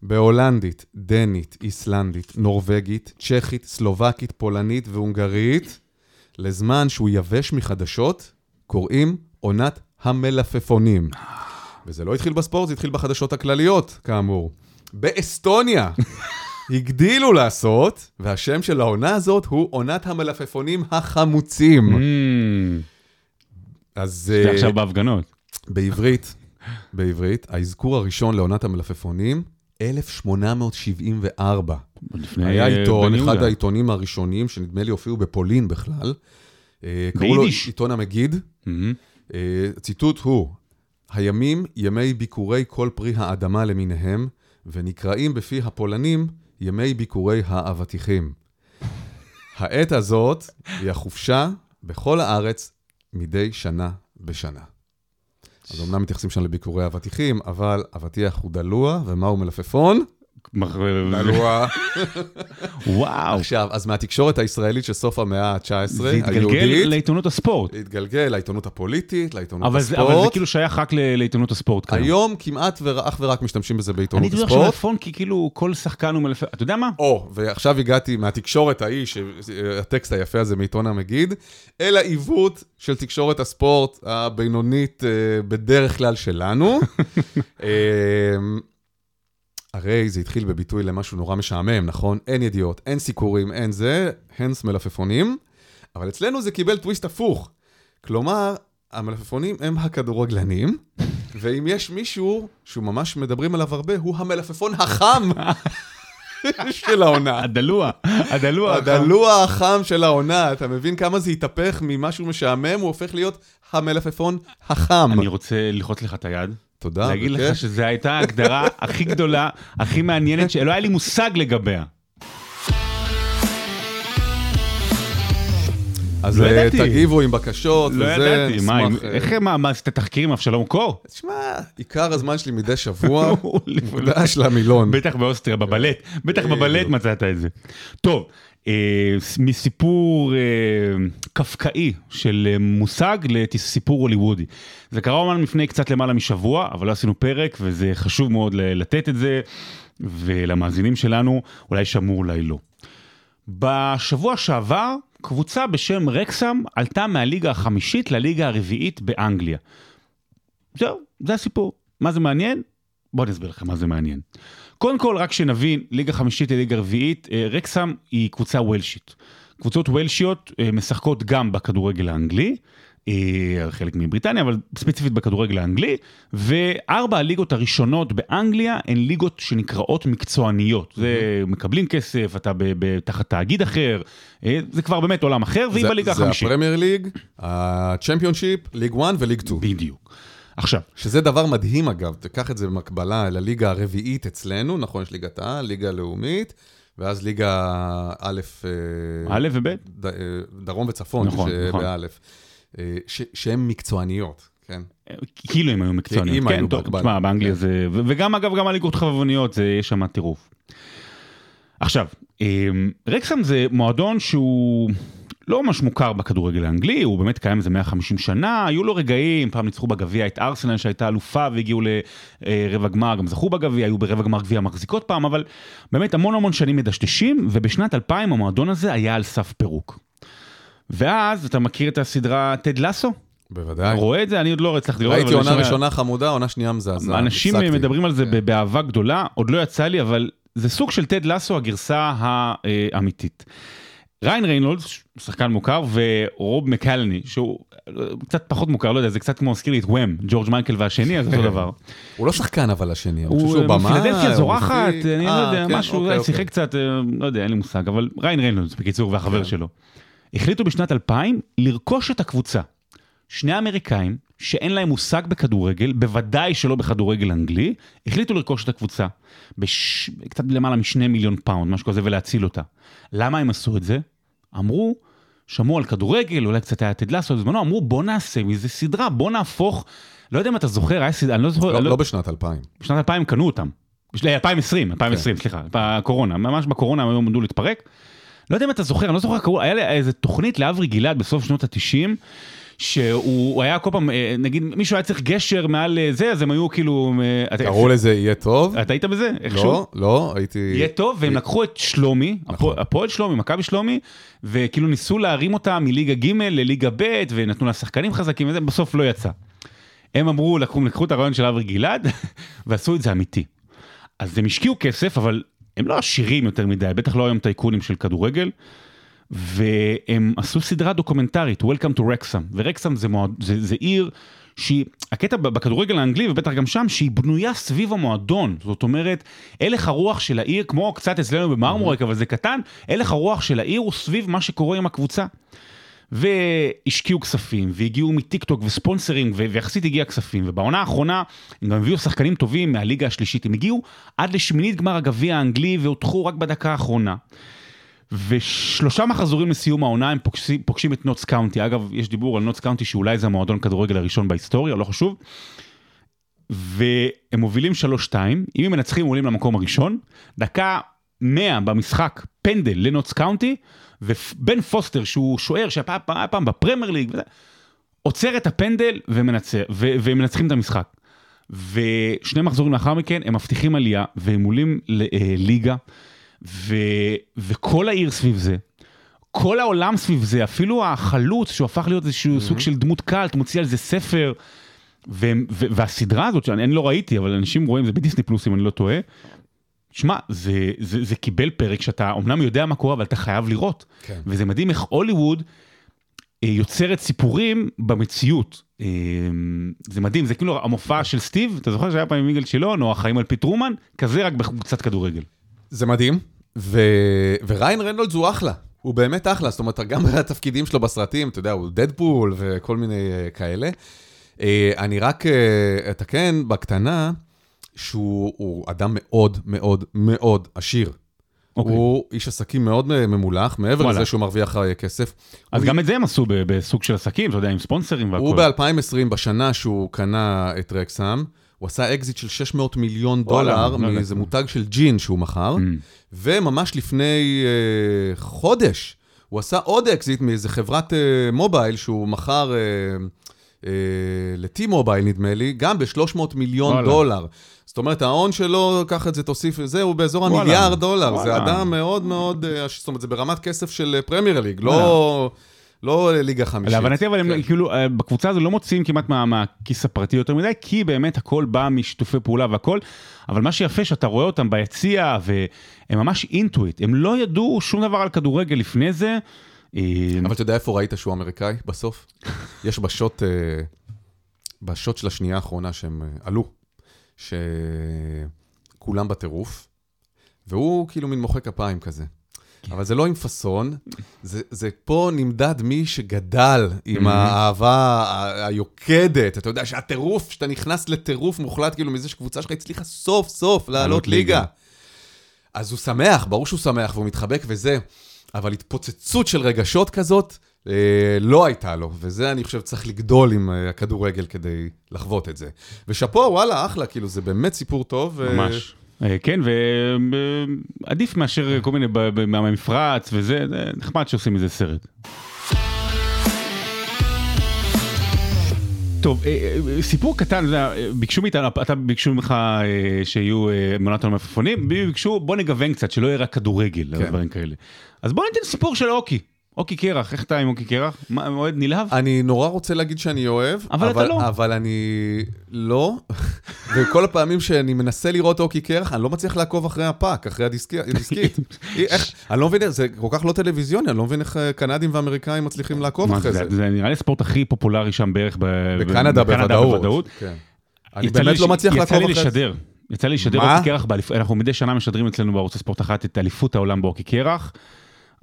בהולנדית, דנית, איסלנדית, נורבגית, צ'כית, סלובקית, פולנית והונגרית, לזמן שהוא יבש מחדשות, קוראים עונת המלפפונים. וזה לא התחיל בספורט, זה התחיל בחדשות הכלליות, כאמור. באסטוניה הגדילו לעשות, והשם של העונה הזאת הוא עונת המלפפונים החמוצים. אז...
זה
אה,
עכשיו בהפגנות.
בעברית, בעברית, האזכור הראשון לעונת המלפפונים, 1874.
לפני
היה עיתון,
בן
אחד. העיתונים הראשונים, שנדמה לי הופיעו בפולין בכלל. אה, קראו לו
ביידיש?
עיתון המגיד. אה, הציטוט הוא, הימים ימי ביקורי כל פרי האדמה למיניהם, ונקראים בפי הפולנים ימי ביקורי האבטיחים. העת הזאת היא החופשה בכל הארץ מדי שנה בשנה. אז אמנם מתייחסים שם לביקורי האבטיחים, אבל אבטיח הוא דלוע, ומהו מלפפון? דלוע.
וואו.
עכשיו, אז מהתקשורת הישראלית של סוף המאה ה-19,
זה התגלגל
היהודית,
לעיתונות הספורט.
להתגלגל לעיתונות הפוליטית, לעיתונות
אבל זה,
הספורט.
אבל זה כאילו שייך רק לעיתונות הספורט כיום.
היום כמעט ואך ורק משתמשים בזה
אני
בעיתונות
מדבר
הספורט.
עכשיו מלפפון כי כאילו כל שחקן הוא מלפפון. אתה יודע מה?
או, ועכשיו הגעתי מהתקשורת ההיא, שהטקסט היפה הזה מעיתון המגיד, אל העיוות של תקשורת הספורט הבינונית אה, בדרך כלל שלנו. הרי זה התחיל בביטוי למשהו נורא משעמם, נכון? אין ידיעות, אין סיקורים, אין זה, הנס מלפפונים, אבל אצלנו זה קיבל טוויסט הפוך. כלומר, המלפפונים הם הכדורגלנים, ואם יש מישהו שהוא ממש מדברים עליו הרבה, הוא המלפפון החם של העונה.
הדלוע, הדלוע.
הדלוע החם של העונה, אתה מבין כמה זה התהפך ממשהו משעמם, הוא הופך להיות המלפפון החם.
אני רוצה ללחוץ לך את היד.
תודה,
להגיד לך
בכיף.
שזו הייתה ההגדרה הכי גדולה, הכי מעניינת, שלא היה לי מושג לגביה.
אז
לא
אה,
ידעתי.
תגיבו עם בקשות
לא
וזה,
ידעתי, מה,
נשמח,
אם-
אה,
איך מה, מה, עשית תחקירים עם אבשלום קור?
תשמע, עיקר הזמן שלי מדי שבוע מוקדש למילון.
בטח באוסטריה, בבלט, בטח. בבלט מצאת את זה. טוב, מסיפור אה, קפקאי של אה, מושג לסיפור הוליוודי. זה קרה אומנם לפני קצת למעלה משבוע, אבל לא עשינו פרק, וזה חשוב מאוד לתת את זה, ולמאזינים שלנו אולי שמעו, אולי לא. בשבוע שעבר, קבוצה בשם רקסם עלתה מהליגה החמישית לליגה הרביעית באנגליה. זהו, זה הסיפור. מה זה מעניין? בואו אני אסביר לכם מה זה מעניין. קודם כל, רק שנבין, ליגה חמישית לליגה רביעית, אה, רקסם היא קבוצה וולשית. קבוצות וולשיות אה, משחקות גם בכדורגל האנגלי, אה, חלק מבריטניה, אבל ספציפית בכדורגל האנגלי, וארבע הליגות הראשונות באנגליה הן ליגות שנקראות מקצועניות. זה מקבלים כסף, אתה תחת תאגיד אחר, זה כבר באמת עולם אחר, והיא בליגה החמישית.
זה הפרמייר ליג, הצ'מפיונשיפ, ליג 1 וליג 2.
בדיוק. עכשיו,
שזה דבר מדהים אגב, תיקח את זה במקבלה לליגה הרביעית אצלנו, נכון, יש ליגת העל, ליגה לאומית, ואז ליגה א', אה,
א' וב',
אה, דרום וצפון,
נכון, נכון.
שבאלף, אה, שהן מקצועניות, כן.
כאילו הם היו מקצוענים.
אם
כן, טוב. תשמע, באנגליה
כן.
זה... וגם אגב, גם הליגות חבבניות, זה- יש שם טירוף. עכשיו, אמ, רקסם זה מועדון שהוא לא ממש מוכר בכדורגל האנגלי, הוא באמת קיים איזה 150 שנה, היו לו רגעים, פעם ניצחו בגביע את ארסנל שהייתה אלופה והגיעו לרבע גמר, גם זכו בגביע, היו ברבע גמר גביע מחזיקות פעם, אבל באמת המון המון שנים מדשדשים, ובשנת 2000 המועדון הזה היה על סף פירוק. ואז, אתה מכיר את הסדרה טד לסו?
בוודאי.
רואה את זה? אני עוד לא הצלחתי לראות.
ראיתי עונה ראשונה חמודה, עונה שנייה מזעזעת.
אנשים. מדברים על זה. באהבה גדולה, עוד לא יצא לי, אבל זה סוג של טד לסו הגרסה האמיתית. ריין ריינולדס, שחקן מוכר, ורוב מקלני, שהוא קצת פחות מוכר, לא יודע, זה קצת כמו מזכיר לי את וואם, ג'ורג' מייקל והשני, אז אותו דבר.
הוא לא שחקן אבל השני, אני חושב
הוא
שהוא במאי.
פילדלפיה
הוא
זורחת,
מפיק.
אני לא
אה,
יודע,
כן,
משהו,
אוקיי,
אולי
אוקיי.
שיחק קצת, אה, לא יודע, אין לי מושג, אבל ראיין ריינולדס בקיצור, והחבר
כן.
שלו. החליטו בשנת 2000 לרכוש את הקבוצה. שני אמריקאים שאין להם מושג בכדורגל, בוודאי שלא בכדורגל אנגלי, החליטו לרכוש את הקבוצה. בש... קצת למעלה משני מיליון פאונד, משהו כזה, ולהציל אותה. למה הם עשו את זה? אמרו, שמעו על כדורגל, אולי קצת היה טד לסו בזמנו, אמרו בוא נעשה מזה סדרה, בוא נהפוך, לא יודע אם אתה זוכר, היה סדרה, אני לא זוכר,
לא-
אני
לא בשנת 2000.
בשנת 2000 קנו אותם. בשל- 2020, 2020, סליחה, בקורונה, ממש בקורונה הם עמדו להתפרק. לא יודע אם אתה זוכר, אני לא זוכר, היה איזה תוכנית לאברי גלעד בסוף שנות ה-90, שהוא הוא היה כל פעם, אה, נגיד מישהו היה צריך גשר מעל אה, זה, אז הם היו כאילו... אה,
קראו לזה יהיה טוב?
אתה היית בזה? איכשהו?
לא, לא, הייתי...
יהיה טוב, והם לקחו את שלומי,
נכון.
הפועל שלומי, מכבי שלומי, וכאילו ניסו להרים אותה מליגה ג' לליגה ב', ונתנו לה שחקנים חזקים וזה, בסוף לא יצא. הם אמרו, לקחו, לקחו את הרעיון של אברי גלעד, ועשו את זה אמיתי. אז הם השקיעו כסף, אבל הם לא עשירים יותר מדי, בטח לא היום טייקונים של כדורגל, והם עשו סדרה דוקומנטרית, Welcome to Wrexham, ורקסם זה, מועד, זה, זה עיר שהיא, הקטע בכדורגל האנגלי ובטח גם שם, שהיא בנויה סביב המועדון, זאת אומרת, הלך הרוח של העיר, כמו קצת אצלנו במרמורק, אבל זה קטן, הלך הרוח של העיר הוא סביב מה שקורה עם הקבוצה. והשקיעו כספים, והגיעו מטיק טוק וספונסרים, ויחסית הגיע כספים, ובעונה האחרונה הם גם הביאו שחקנים טובים מהליגה השלישית, הם הגיעו עד לשמינית גמר הגביע האנגלי והודחו רק בדקה האחרונה. ושלושה מחזורים לסיום העונה הם פוגשים, פוגשים את נוטס קאונטי, אגב יש דיבור על נוטס קאונטי שאולי זה המועדון כדורגל הראשון בהיסטוריה, לא חשוב. והם מובילים 3-2, אם הם מנצחים עולים למקום הראשון, דקה 100 במשחק פנדל לנוטס קאונטי, ובן פוסטר שהוא שוער שהיה פעם, בפרמייר ליג, עוצר את הפנדל ומנצח, ו- והם מנצחים את המשחק. ושני מחזורים לאחר מכן הם מבטיחים עלייה והם עולים לליגה, ו- וכל העיר סביב זה. כל העולם סביב זה, אפילו החלוץ שהוא הפך להיות איזשהו סוג של דמות קאלט, מוציא על זה ספר. והם- ו- והסדרה הזאת, שאני אני לא ראיתי, אבל אנשים רואים, זה בדיסני פלוס אם אני לא טועה. שמע, זה, זה, זה קיבל פרק שאתה אמנם יודע מה קורה, אבל אתה חייב לראות.
כן.
וזה מדהים איך הוליווד אה, יוצרת סיפורים במציאות. אה, זה מדהים, זה כאילו המופע של סטיב, אתה זוכר שהיה פעם עם יגאל שילון, או החיים על פי טרומן, כזה רק בקצת כדורגל.
זה מדהים, ו... וריין רנולדס הוא אחלה, הוא באמת אחלה, זאת אומרת, גם התפקידים שלו בסרטים, אתה יודע, הוא דדפול וכל מיני uh, כאלה. אה, אני רק אה, אתקן בקטנה, שהוא הוא אדם מאוד מאוד מאוד עשיר.
אוקיי.
הוא איש עסקים מאוד ממולח, מעבר
וואלה.
לזה שהוא מרוויח אה, כסף.
אז גם את זה הם עשו בסוג של עסקים, אתה יודע, עם ספונסרים והכל.
הוא ב-2020, בשנה שהוא קנה את רקסם, הוא עשה אקזיט של 600 מיליון
וואלה,
דולר. מאיזה מותג של ג'ין שהוא מכר,
מממ.
וממש לפני אה, חודש הוא עשה עוד אקזיט מאיזה חברת אה, mobile שהוא מכר אה, אה, ל T-Mobile נדמה לי, גם ב-300 מיליון
וואלה.
דולר. זאת אומרת, ההון שלו, קח את זה, תוסיף את זה, הוא באזור. המיליארד דולר. זה
וואלה.
אדם מאוד מאוד, אה, זאת אומרת, זה ברמת כסף של פרמייר ליג, לא... לא ליגה חמישית.
להבנתי אבל הם
כן.
כאילו אה, בקבוצה הזו לא מוציאים כמעט מה- מהכיס הפרטי יותר מדי כי באמת הכל בא משיתופי פעולה והכל אבל מה שיפה שאתה רואה אותם ביציע והם ממש into it הם לא ידעו שום דבר על כדורגל לפני זה. אה,
אבל אתה יודע איפה ראית שהוא אמריקאי בסוף? יש בשוט, אה, בשוט של השנייה האחרונה שהם עלו, שכולם בטירוף, והוא כאילו מין מוחא כפיים כזה. אבל זה לא עם פאסון, זה, זה פה נמדד מי שגדל עם. האהבה היוקדת. אתה יודע שהטירוף, שאתה נכנס לטירוף מוחלט כאילו מזה שקבוצה שלך הצליחה סוף סוף לעלות
לעלות ליגה.
ליגה. אז הוא שמח, ברור שהוא שמח והוא מתחבק וזה, אבל התפוצצות של רגשות כזאת אה, לא הייתה לו, וזה אני חושב צריך לגדול עם אה, הכדורגל כדי לחוות את זה. ושאפו, וואלה, אחלה, כאילו זה באמת סיפור טוב. אה,
ממש. אה, כן ועדיף מאשר כל מיני מהמפרץ וזה זה נחמד שעושים מזה סרט. טוב, אה, אה, סיפור קטן, אה, ביקשו מאיתנו, אתה ביקשו ממך אה, שיהיו אה, מעונת המלפפונים, בי ביקשו בוא נגוון קצת, שלא יהיה רק כדורגל,
כן.
דברים כאלה. אז בוא ניתן סיפור של אוקי. אוקי קרח, איך אתה עם אוקי קרח? אוהד נלהב?
אני נורא רוצה להגיד שאני אוהב,
אבל אתה לא.
אבל אני לא, וכל הפעמים שאני מנסה לראות אוקי קרח, אני לא מצליח לעקוב אחרי הפאק, אחרי הדיסקי- הדיסקית. איך, אני לא מבין, זה כל כך לא טלוויזיוני, אני לא מבין איך אה, קנדים ואמריקאים מצליחים לעקוב אחרי זה.
זה, זה נראה לי הספורט הכי פופולרי שם בערך ב-
בקנדה בוודאות. כן. אני
יצא לי
באמת לא מצליח לעקוב
יצא לי
אחרי זה.
לשדר. יצא לי לשדר? אוקי קרח, אנחנו מדי שנה משדרים אצלנו בערוץ הספורט אחת את אליפות העולם בהוקי קרח.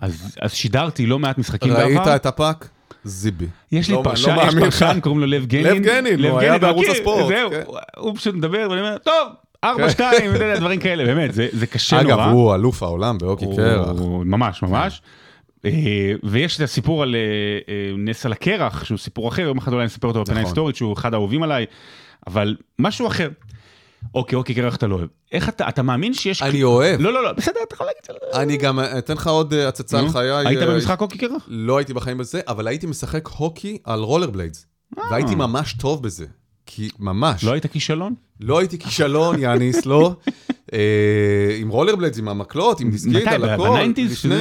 אז, אז שידרתי לא מעט משחקים
ראית
בעבר.
את ה puck? זיבי.
יש לי
לא-
פרשן,
לא
יש פרשן. קוראים לו לב גנין.
לב גנין, הוא היה בערוץ הספורט,
זהו,
כן.
הוא פשוט מדבר ואני אומר, טוב, ארבע, שתיים, דברים כאלה, באמת, זה זה קשה
אגב,
נורא.
הוא אלוף העולם
בהוקי
קרח.
הוא- ממש, ממש. אה, ויש את הסיפור על אה, אה, נס על הקרח, שהוא סיפור אחר, יום אחד אולי נספר אותו בפינה
נכון.
היסטורית, שהוא אחד האהובים עליי, אבל משהו אחר. אוקיי, הוקי קרח אתה לא אוהב. איך אתה, אתה מאמין שיש...
אני אוהב.
לא, לא, לא, בסדר, אתה יכול להגיד שלא.
אני גם אתן לך עוד אה, הצצה על חיי.
היית
אה,
במשחק הוקי קרח?
לא הייתי בחיים בזה, אבל הייתי משחק הוקי על רולר בליידס. והייתי ממש טוב בזה. כי ממש.
אה. לא היית כישלון?
לא הייתי כישלון, יאניס, לא. אה, עם רולר בליידס, עם המקלות, עם דיסקית,
מתי?
על הכל.
ב nineties?
לפני,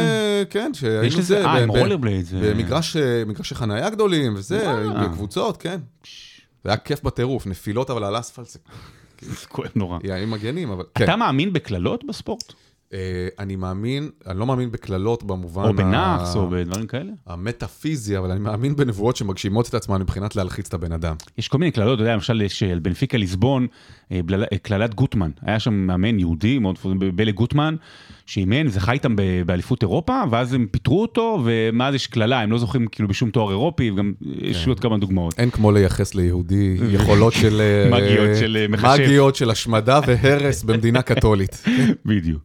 כן, שהיינו זה.
אה, עם
ב-
רולרבליידס. אה.
במגרש אה, חנייה גדולים וזה. בקבוצות, כן. זה היה כיף בטירוף, נפילות אבל על אספלט זה
זה כואב נורא.
ימים מגנים, אבל כן.
אתה מאמין בקללות בספורט?
אה, אני מאמין, אני לא מאמין בקללות במובן
או בנאחס או בדברים כאלה?
המטאפיזי, אבל אני מאמין בנבואות שמגשימות את עצמן מבחינת להלחיץ את הבן אדם.
יש כל מיני קללות, אתה יודע, למשל יש בנפיקה ליסבון, קללת גוטמן. היה שם מאמן יהודי, מאוד בלה גוטמן, שאימן, זכה איתם באליפות אירופה, ואז הם פיטרו אותו, ומאז יש קללה, הם לא זוכים כאילו בשום תואר אירופי, וגם יש
כן.
עוד כמה דוגמאות.
אין כמו לייחס ליהודי יכולות של... אה,
מאגיות של, אה, מכשף.
מאגיות של השמדה והרס במדינה קתולית.
בדיוק.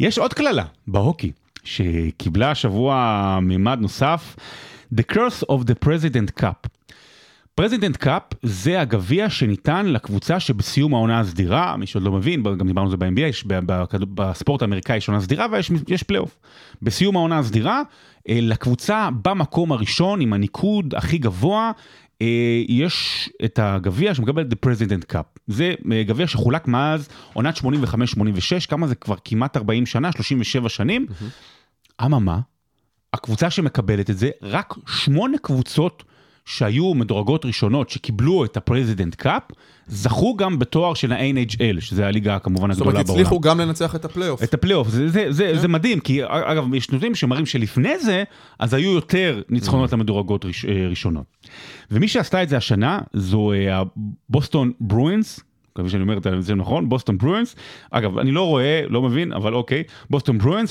יש עוד קללה בהוקי, שקיבלה השבוע מימד נוסף, The Curse of the President Cup. President Cup זה הגביע שניתן לקבוצה שבסיום העונה הסדירה, מי שעוד לא מבין, גם דיברנו על זה ב-NBA, יש בספורט האמריקאי יש עונה סדירה ויש יש פלייאוף. בסיום העונה הסדירה, אה, לקבוצה במקום הראשון עם הניקוד הכי גבוה, אה, יש את הגביע שמקבל את The President Cup. זה אה, גביע שחולק מאז עונת 85-86, כמה זה כבר כמעט 40 שנה, 37 שנים. אממה, הקבוצה שמקבלת את זה, רק שמונה קבוצות שהיו מדורגות ראשונות שקיבלו את ה President Cup, זכו גם בתואר של ה-NHL, שזה הליגה כמובן
זאת
הגדולה
אומרת,
בעולם.
הצליחו גם לנצח את הפלייאוף.
את הפלייאוף, זה, זה, זה,
כן.
זה מדהים, כי אגב, יש נתונים שמראים שלפני זה, אז היו יותר ניצחונות
Mm.
למדורגות ראש, אה, ראשונות. ומי שעשתה את זה השנה, זו אה, הבוסטון ברואינס, מקווה שאני אומר את זה נכון, בוסטון ברואינס, אגב, אני לא רואה, לא מבין, אבל אוקיי, בוסטון ברואינס,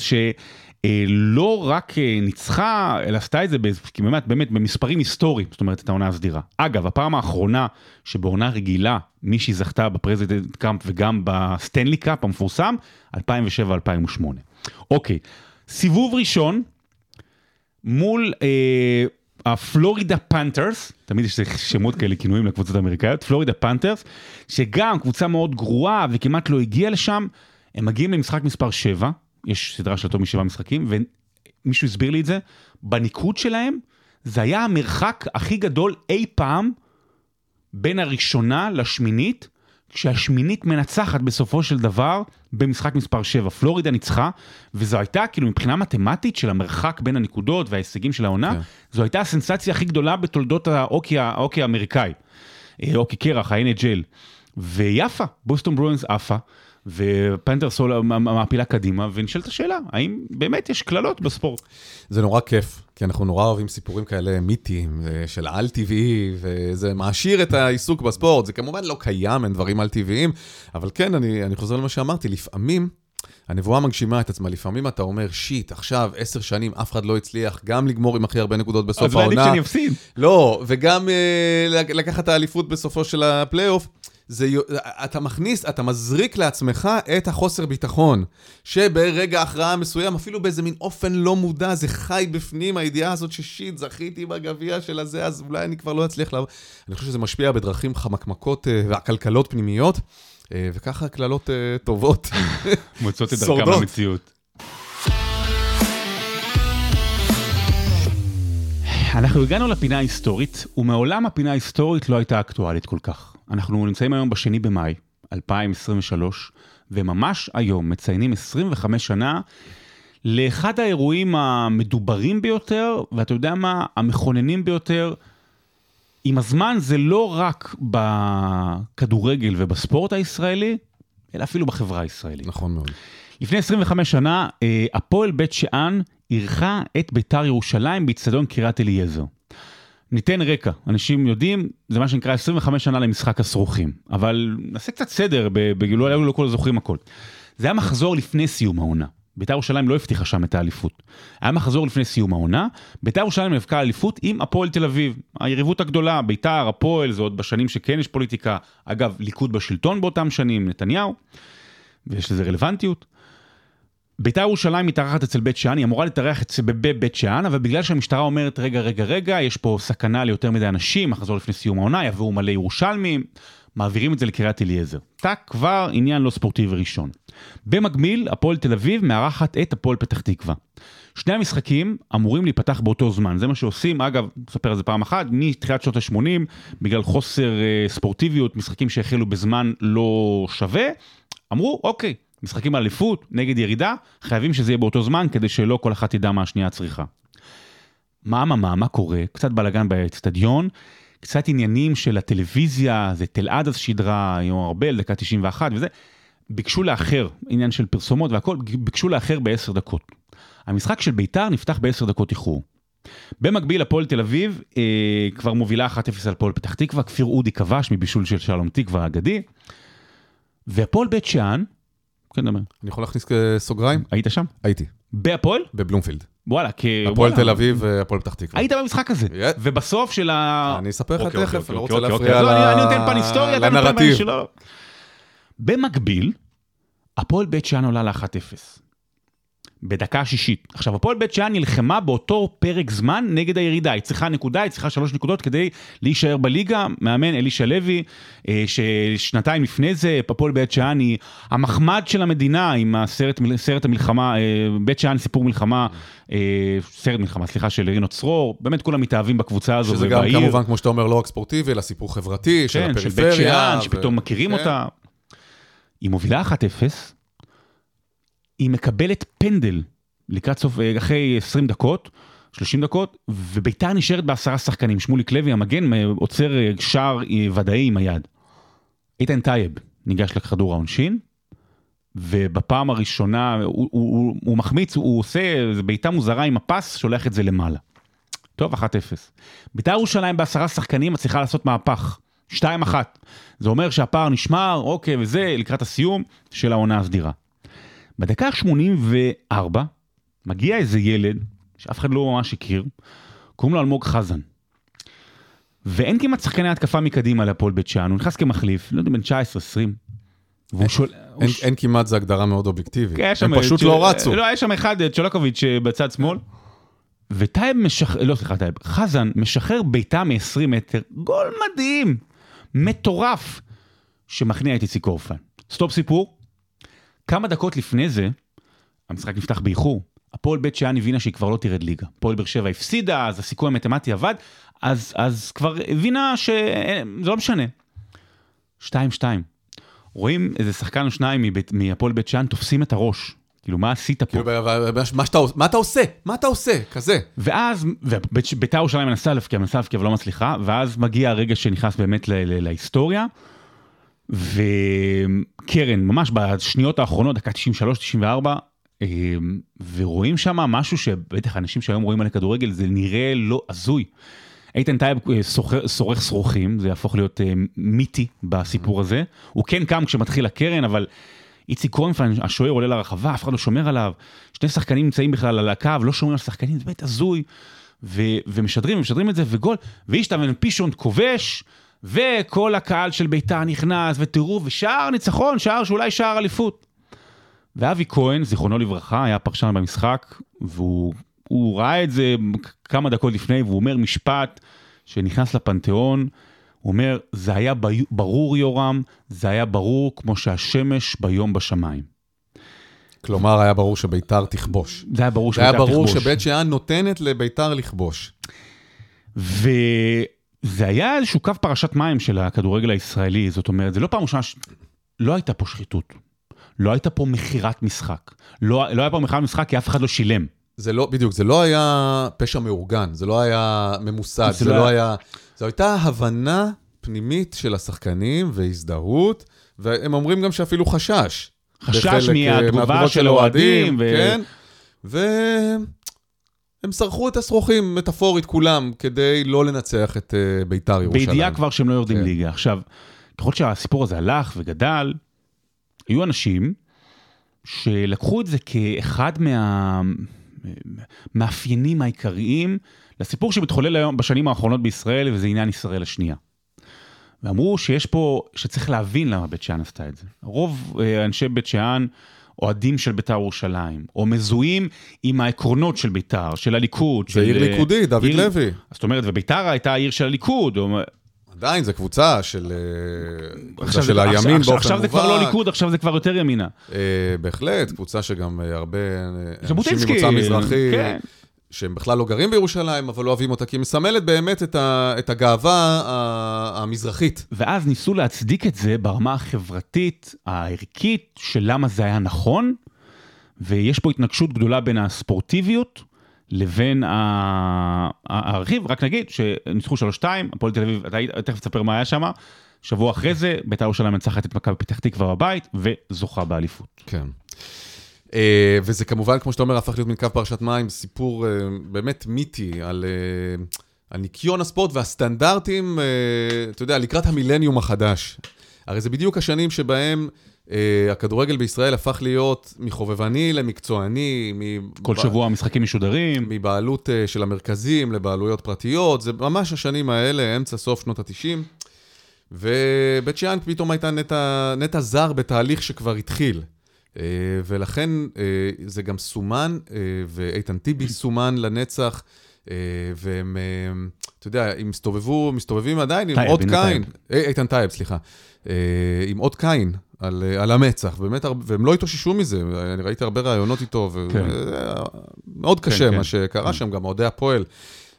שלא רק אה, ניצחה, אלא עשתה את זה באמת, באמת במספרים היסטוריים, זאת אומרת, את העונה הסדירה. אגב, הפעם האחרונה שבעונה רגילה מישהי זכתה ב President Cup וגם בסטנלי קאפ המפורסם, 2007-2008. אוקיי, סיבוב ראשון מול אה, הפלורידה פנתרס, תמיד יש שמות כאלה, כינויים לקבוצות האמריקאיות, פלורידה פנתרס, שגם קבוצה מאוד גרועה וכמעט לא הגיעה לשם, הם מגיעים למשחק מספר 7, יש סדרה של יותר משבעה משחקים, ומישהו הסביר לי את זה, בניקוד שלהם, זה היה המרחק הכי גדול אי פעם בין הראשונה לשמינית, כשהשמינית מנצחת בסופו של דבר במשחק מספר 7. פלורידה ניצחה, וזו הייתה כאילו מבחינה מתמטית של המרחק בין הנקודות וההישגים של העונה,
כן.
זו הייתה הסנסציה הכי גדולה בתולדות האוקי, האוקי האמריקאי. אה, אוקי קרח, ה-NHL. ויפה, בוסטון ברואנס עפה, ופנתרס מעפילה קדימה, ונשאלת השאלה, האם באמת יש קללות בספורט?
זה נורא כיף, כי אנחנו נורא אוהבים סיפורים כאלה מיתיים, אה, של על-טבעי, וזה מעשיר את העיסוק בספורט. זה כמובן לא קיים, אין דברים על-טבעיים, אבל כן, אני, אני חוזר למה שאמרתי, לפעמים... הנבואה מגשימה את עצמה, לפעמים אתה אומר, שיט, עכשיו עשר שנים אף אחד לא הצליח גם לגמור עם הכי הרבה נקודות בסוף
אז אולי עדיף
העונה.
שאני אפסיד.
לא, וגם אה, לק- לקחת את האליפות בסופו של הפלייאוף. זה, אתה מכניס, אתה מזריק לעצמך את החוסר ביטחון, שברגע הכרעה מסוים, אפילו באיזה מין אופן לא מודע, זה חי בפנים, הידיעה הזאת ששיט, זכיתי בגביע של הזה, אז אולי אני כבר לא אצליח לעבור. אני חושב שזה משפיע בדרכים חמקמקות אה, ועקלקלות פנימיות, אה, וככה קללות אה, טובות.
מוצאות את דרכם. למציאות. אנחנו הגענו לפינה ההיסטורית, ומעולם הפינה ההיסטורית לא הייתה אקטואלית כל כך. אנחנו נמצאים היום בשני במאי 2023, וממש היום מציינים 25 שנה לאחד האירועים המדוברים ביותר, ואתה יודע מה, המכוננים ביותר. עם הזמן זה לא רק בכדורגל ובספורט הישראלי, אלא אפילו בחברה הישראלית.
נכון מאוד.
לפני 25 שנה, אה, הפועל בית שאן אירחה את ביתר ירושלים באיצטדיון קריית אליעזר. ניתן רקע, אנשים יודעים, זה מה שנקרא 25 שנה למשחק הסרוכים, אבל נעשה קצת סדר, בגילוי לא, לא כל זוכרים הכל. זה היה מחזור לפני סיום העונה. בית"ר ירושלים לא הבטיחה שם את האליפות. היה מחזור לפני סיום העונה, בית"ר ירושלים נאבקה אליפות עם הפועל תל אביב. היריבות הגדולה, בית"ר, הפועל, זה עוד בשנים שכן יש פוליטיקה. אגב, ליכוד בשלטון באותם שנים, נתניהו, ויש לזה רלוונטיות. בית"ר ירושלים מתארחת אצל בית שאן, היא אמורה להתארח בבית שאן, אבל בגלל שהמשטרה אומרת, רגע, רגע, רגע, יש פה סכנה ליותר מדי אנשים, מחזור לפני סיום העונה, יבואו מלא ירושלמים, מעבירים את זה לקריית אליעזר. טאק, כבר עניין לא ספורטיבי ראשון. במקביל, הפועל תל אביב מארחת את הפועל פתח תקווה. שני המשחקים אמורים להיפתח באותו זמן, זה מה שעושים, אגב, נספר על זה פעם אחת, מתחילת שנות ה-80, בגלל חוסר uh, ספורטיביות, משחקים שהחלו בזמן לא שווה, אמרו, אוקיי, משחקים על אליפות, נגד ירידה, חייבים שזה יהיה באותו זמן, כדי שלא כל אחת תדע מה השנייה צריכה. מה, מה, מה, מה קורה? קצת בלאגן באצטדיון, קצת עניינים של הטלוויזיה, זה תלעד אז שידרה, יום ארבל, דקה 91 וזה. ביקשו לאחר, עניין של פרסומות והכל, ביקשו לאחר בעשר דקות. המשחק של ביתר נפתח בעשר דקות איחור. במקביל, הפועל תל אביב אה, כבר מובילה 1-0 על פועל פתח תקווה, כפיר אודי כבש מבישול של שלום תקווה האגדי. והפועל בית שאן, כן, דבר.
אני יכול להכניס סוגריים?
היית שם?
הייתי.
בהפועל?
בבלומפילד.
וואלה, כי...
הפועל תל אביב והפועל פתח תקווה.
היית במשחק הזה, ובסוף של ה...
אני אספר לך
אוקיי,
תכף,
אוקיי,
אני לא רוצה
אוקיי,
להפריע
אוקיי,
לנרטיב.
במקביל, הפועל בית שאן עולה ל-1-0. בדקה השישית. עכשיו, הפועל בית שאן נלחמה באותו פרק זמן נגד הירידה. היא צריכה נקודה, היא צריכה שלוש נקודות כדי להישאר בליגה. מאמן אלישע לוי, אה, ששנתיים לפני זה, הפועל בית שאן היא המחמד של המדינה עם הסרט סרט המלחמה, אה, בית שאן סיפור מלחמה, אה, סרט מלחמה, סליחה, של רינו צרור. באמת כולם מתאהבים בקבוצה הזו
שזה גם כמובן, כמו שאתה אומר, לא רק ספורטיבי, אלא סיפור חברתי, של
כן, של
הפריפריה.
בית שאן,
ו-
שפתאום מכירים
כן.
אותה. היא מובילה 1-0, היא מקבלת פנדל לקראת סוף, אה, אחרי 20 דקות, 30 דקות, וביתר נשארת בעשרה שחקנים. שמוליק לוי, המגן, עוצר אה, שער אה, ודאי עם היד. איתן טייב ניגש לכדור העונשין, ובפעם הראשונה הוא, הוא, הוא, הוא מחמיץ, הוא עושה בעיטה מוזרה עם הפס, שולח את זה למעלה. טוב, 1-0. בית"ר ירושלים בעשרה שחקנים מצליחה לעשות מהפך. 2-1. זה אומר שהפער נשמר, אוקיי, וזה לקראת הסיום של העונה הסדירה. בדקה ה-84 מגיע איזה ילד, שאף אחד לא ממש הכיר, קוראים לו אלמוג חזן. ואין כמעט שחקני התקפה מקדימה להפועל בית שאן, הוא נכנס כמחליף, לא יודע, בן 19-20. והוא שואל... הוא
אין-
ש-
אין כמעט, זה הגדרה מאוד אובייקטיבית.
שם
הם פשוט לא רצו.
לא, היה שם אחד, צ'ולקוביץ' אה, בצד שמאל. וטייב משחרר, לא סליחה טייב, חזן משחרר בעיטה מ-20 מטר, גול מדהים, מטורף, שמכניע את איציק קורנפיין. stop סיפור, כמה דקות לפני זה, המשחק נפתח באיחור, הפועל בית שאן הבינה שהיא כבר לא תרד ליגה. הפועל באר שבע הפסידה, אז הסיכוי המתמטי עבד, אז, אז כבר הבינה שזה לא משנה. 2-2. רואים איזה שחקן או שניים מהפועל בית שאן תופסים את הראש. כאילו, מה עשית פה?
כאילו, מה שאתה מה אתה עושה? מה אתה עושה? כזה.
ואז, ובית"ר ירושלים מנסה להפקיע, מנסה להפקיע אבל לא מצליחה, ואז מגיע הרגע שנכנס באמת ל- ל- להיסטוריה, וקרן, ממש בשניות האחרונות, דקה 93-94, אה, ורואים שם משהו שבטח אנשים שהיום רואים על הכדורגל, זה נראה לא הזוי. איתן טייב אה, שורך שרוכים, זה יהפוך להיות אה, מיתי בסיפור הזה. הוא כן קם כשמתחיל הקרן, אבל איציק קורנפיין, השוער עולה לרחבה, אף אחד לא שומר עליו. שני שחקנים נמצאים בכלל על הקו, לא שומרים על שחקנים, זה באמת הזוי. ומשדרים, ומשדרים את זה, וגול. ואישטבן פישונט כובש, וכל הקהל של ביתר נכנס, ותראו, ושער ניצחון, שער שאולי שער אליפות. ואבי כהן, זיכרונו לברכה, היה פרשן במשחק, והוא הוא ראה את זה כמה דקות לפני, והוא אומר משפט שנכנס לפנתיאון, הוא אומר, זה היה ברור יורם, זה היה ברור כמו שהשמש ביום בשמיים.
כלומר, היה ברור שביתר תכבוש.
זה היה ברור
זה היה
שביתר
ברור
תכבוש.
שבית שאן נותנת לביתר לכבוש.
וזה היה איזשהו קו פרשת מים של הכדורגל הישראלי, זאת אומרת, זה לא פעם ראשונה, ש... לא הייתה פה שחיתות. לא הייתה פה מכירת משחק. לא, לא היה פה מכירת משחק כי אף אחד לא שילם.
זה לא, בדיוק, זה לא היה פשע מאורגן, זה לא היה ממוסד,
זה
זה
לא
לא
היה-.
זו הייתה הבנה פנימית של השחקנים והזדהות, והם אומרים גם שאפילו חשש.
חשש מהתגובה של האוהדים, ו-
כן, והם שרחו את השרוכים, מטאפורית כולם, כדי לא לנצח את אה, ביתר ירושלים.
בידיעה כבר שהם לא יורדים
כן.
ליגה. עכשיו, ככל שהסיפור הזה הלך וגדל, היו אנשים שלקחו את זה כאחד מהמאפיינים העיקריים לסיפור שמתחולל היום בשנים האחרונות בישראל, וזה עניין ישראל השנייה. ואמרו שיש פה, שצריך להבין למה בית שאן עשתה את זה. רוב אה, אנשי בית שאן אוהדים של בית"ר ירושלים, או מזוהים עם העקרונות של בית"ר, של הליכוד.
זה
של,
עיר
אה,
ליכודית, דוד
עיר-
לוי.
זאת אומרת, ובית"ר הייתה העיר של הליכוד. או...
עדיין, זו קבוצה של, אה, קבוצה
עכשיו
של
זה-
הימין
עכשיו-
באופן
עכשיו זה כבר לא
מובהק.
ליכוד, עכשיו זה כבר יותר ימינה.
אה, בהחלט, קבוצה שגם אה, הרבה אנשים. ממוצא מזרחי,
כן.
שהם בכלל לא גרים בירושלים, אבל אוהבים אותה, כי היא מסמלת באמת את, ה, את הגאווה המזרחית.
ואז ניסו להצדיק את זה ברמה החברתית, הערכית, של למה זה היה נכון, ויש פה התנגשות גדולה בין הספורטיביות לבין הרכיב. רק נגיד שניצחו 3-2, הפועל תל אביב, אתה תכף תספר מה היה שם, שבוע אחרי זה, בית"ר ירושלים מנצחת את מכבי פתח תקווה בבית, וזוכה באליפות.
כן. אה, וזה כמובן, כמו שאתה אומר, הפך להיות מין קו פרשת מים, סיפור אה, באמת מיתי על, אה, על ניקיון הספורט והסטנדרטים, אתה יודע, לקראת המילניום החדש. הרי זה בדיוק השנים שבהם אה, הכדורגל בישראל הפך להיות מחובבני למקצועני, מ-
כל שבוע המשחקים משודרים.
מבעלות אה, של המרכזים לבעלויות פרטיות, זה ממש השנים האלה, אמצע סוף שנות ה-90. ובית שאן פתאום הייתה נטע, נטע זר בתהליך שכבר התחיל. אה, ולכן אה, זה גם סומן, אה, ואיתן טיבי סומן לנצח, והם, אתה יודע, הם הסתובבו, מסתובבים עדיין עם אות קין, איתן טייב, סליחה, עם אות קין על, על המצח, באמת, והם לא התאוששו מזה, אני ראיתי הרבה ראיונות איתו,
כן.
ומאוד קשה
כן.
מה שקרה שם, גם אוהדי הפועל.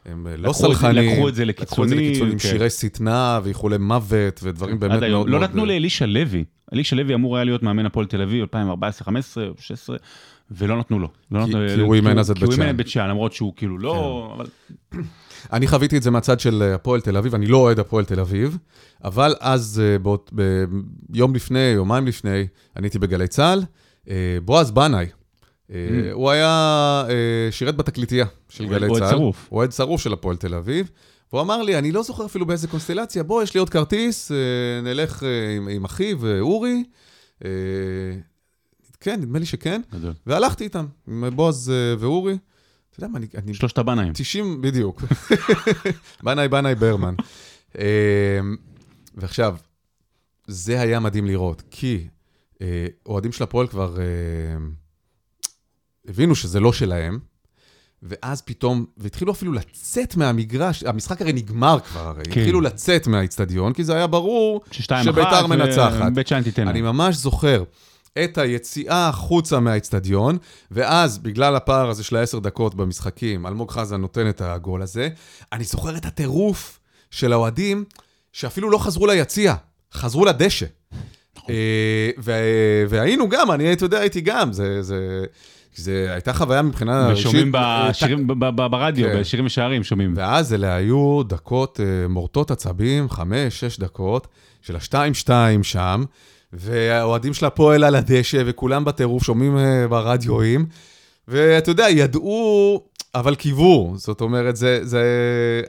הם אה, לא סלחנים,
לקחו את זה
לקחו את זה
לקיצוני,
לקיצונים,
כן.
שירי שטנה ואיחולי מוות ודברים באמת
היום.
מאוד
לא
מאוד...
נתנו לאלישע לוי. אלישע לוי אמור היה להיות מאמן הפועל תל אביב 2014, 15, 16, ולא נתנו לו. לא
כי- הוא אימן אז את
כי הוא
בית
אימן
שאן.
את בית שאן, למרות שהוא כאילו לא... אבל
אני חוויתי את זה מהצד של אה, הפועל תל אביב, אני לא אוהד הפועל תל אביב, אבל אז, אה, ביום לפני, יומיים לפני, אני הייתי בגלי צה"ל, בועז בנאי. הוא היה, אה, שירת בתקליטייה של גלי צה"ל. אוהד שרוף של הפועל תל אביב. והוא אמר לי, אני לא זוכר אפילו באיזה קונסטלציה, בוא, יש לי עוד כרטיס, אה, נלך אה, עם, אחיו, אה, אורי. אה, כן, נדמה לי שכן.
גדול.
והלכתי איתם, עם בועז אה, ואורי. אתה יודע מה, אני, אני
שלושת הבנאים.
90, בדיוק. בנאי בנאי ברמן. אה, ועכשיו, זה היה מדהים לראות, כי אה, אוהדים של הפועל כבר אה, הבינו שזה לא שלהם, ואז פתאום, והתחילו אפילו לצאת מהמגרש, המשחק הרי נגמר כבר הרי,
כן.
התחילו לצאת מהאיצטדיון, כי זה היה ברור שביתר מנצחת.
תיתן
אני. ממש זוכר את היציאה החוצה מהאיצטדיון, ואז, בגלל הפער הזה של העשר דקות במשחקים, אלמוג חזן נותן את הגול הזה, אני זוכר את הטירוף של האוהדים, שאפילו לא חזרו ליציע, חזרו לדשא. אה, ו- והיינו גם, אני, אתה יודע, הייתי גם, זה... זה הייתה חוויה מבחינה
ושומעים
אה,
בשירים, ב- ברדיו,
כן.
בשירים ושערים שומעים.
ואז אלה היו דקות אה, מורטות עצבים, חמש, שש דקות, של השתיים-שתיים שם, והאוהדים של הפועל על הדשא, וכולם בטירוף שומעים אה, ברדיואים, ואתה יודע, ידעו, אבל קיוו. זאת אומרת, זה, זה...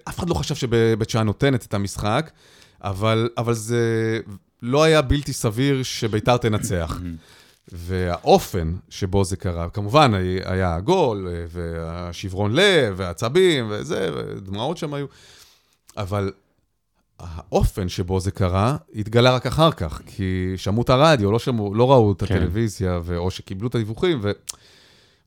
אף אחד לא חשב שבית שאן נותנת את המשחק, אבל, אבל זה לא היה בלתי סביר שביתר תנצח. והאופן שבו זה קרה, כמובן היה הגול, אה, והשברון לב, והעצבים, וזה, ודמעות שם היו, אבל האופן שבו זה קרה, התגלה רק אחר כך, כי שמעו את הרדיו, לא, שמעו, לא ראו את
כן.
הטלוויזיה, ו... או שקיבלו את הדיווחים, ו...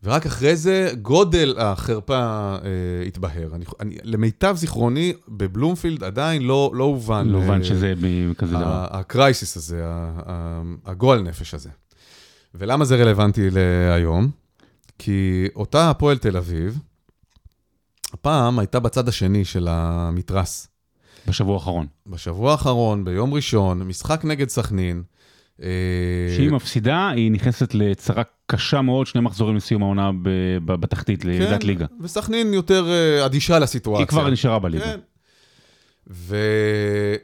ורק אחרי זה גודל החרפה אה, התבהר. אני, אני, למיטב זיכרוני, בבלומפילד עדיין לא, לא הובן.
לא הובן
אה,
שזה כזה דבר.
הקרייסיס הזה, הגועל נפש הזה. ולמה זה רלוונטי להיום? כי אותה הפועל תל אביב, הפעם הייתה בצד השני של המתרס.
בשבוע האחרון.
בשבוע האחרון, ביום ראשון, משחק נגד סכנין, אה,
שהיא מפסידה, היא נכנסת לצרה קשה מאוד, שני מחזורים לסיום העונה בתחתית, לירידת
כן,
ליגה.
וסכנין יותר אה, אדישה לסיטואציה.
היא כבר נשארה בליגה.
כן.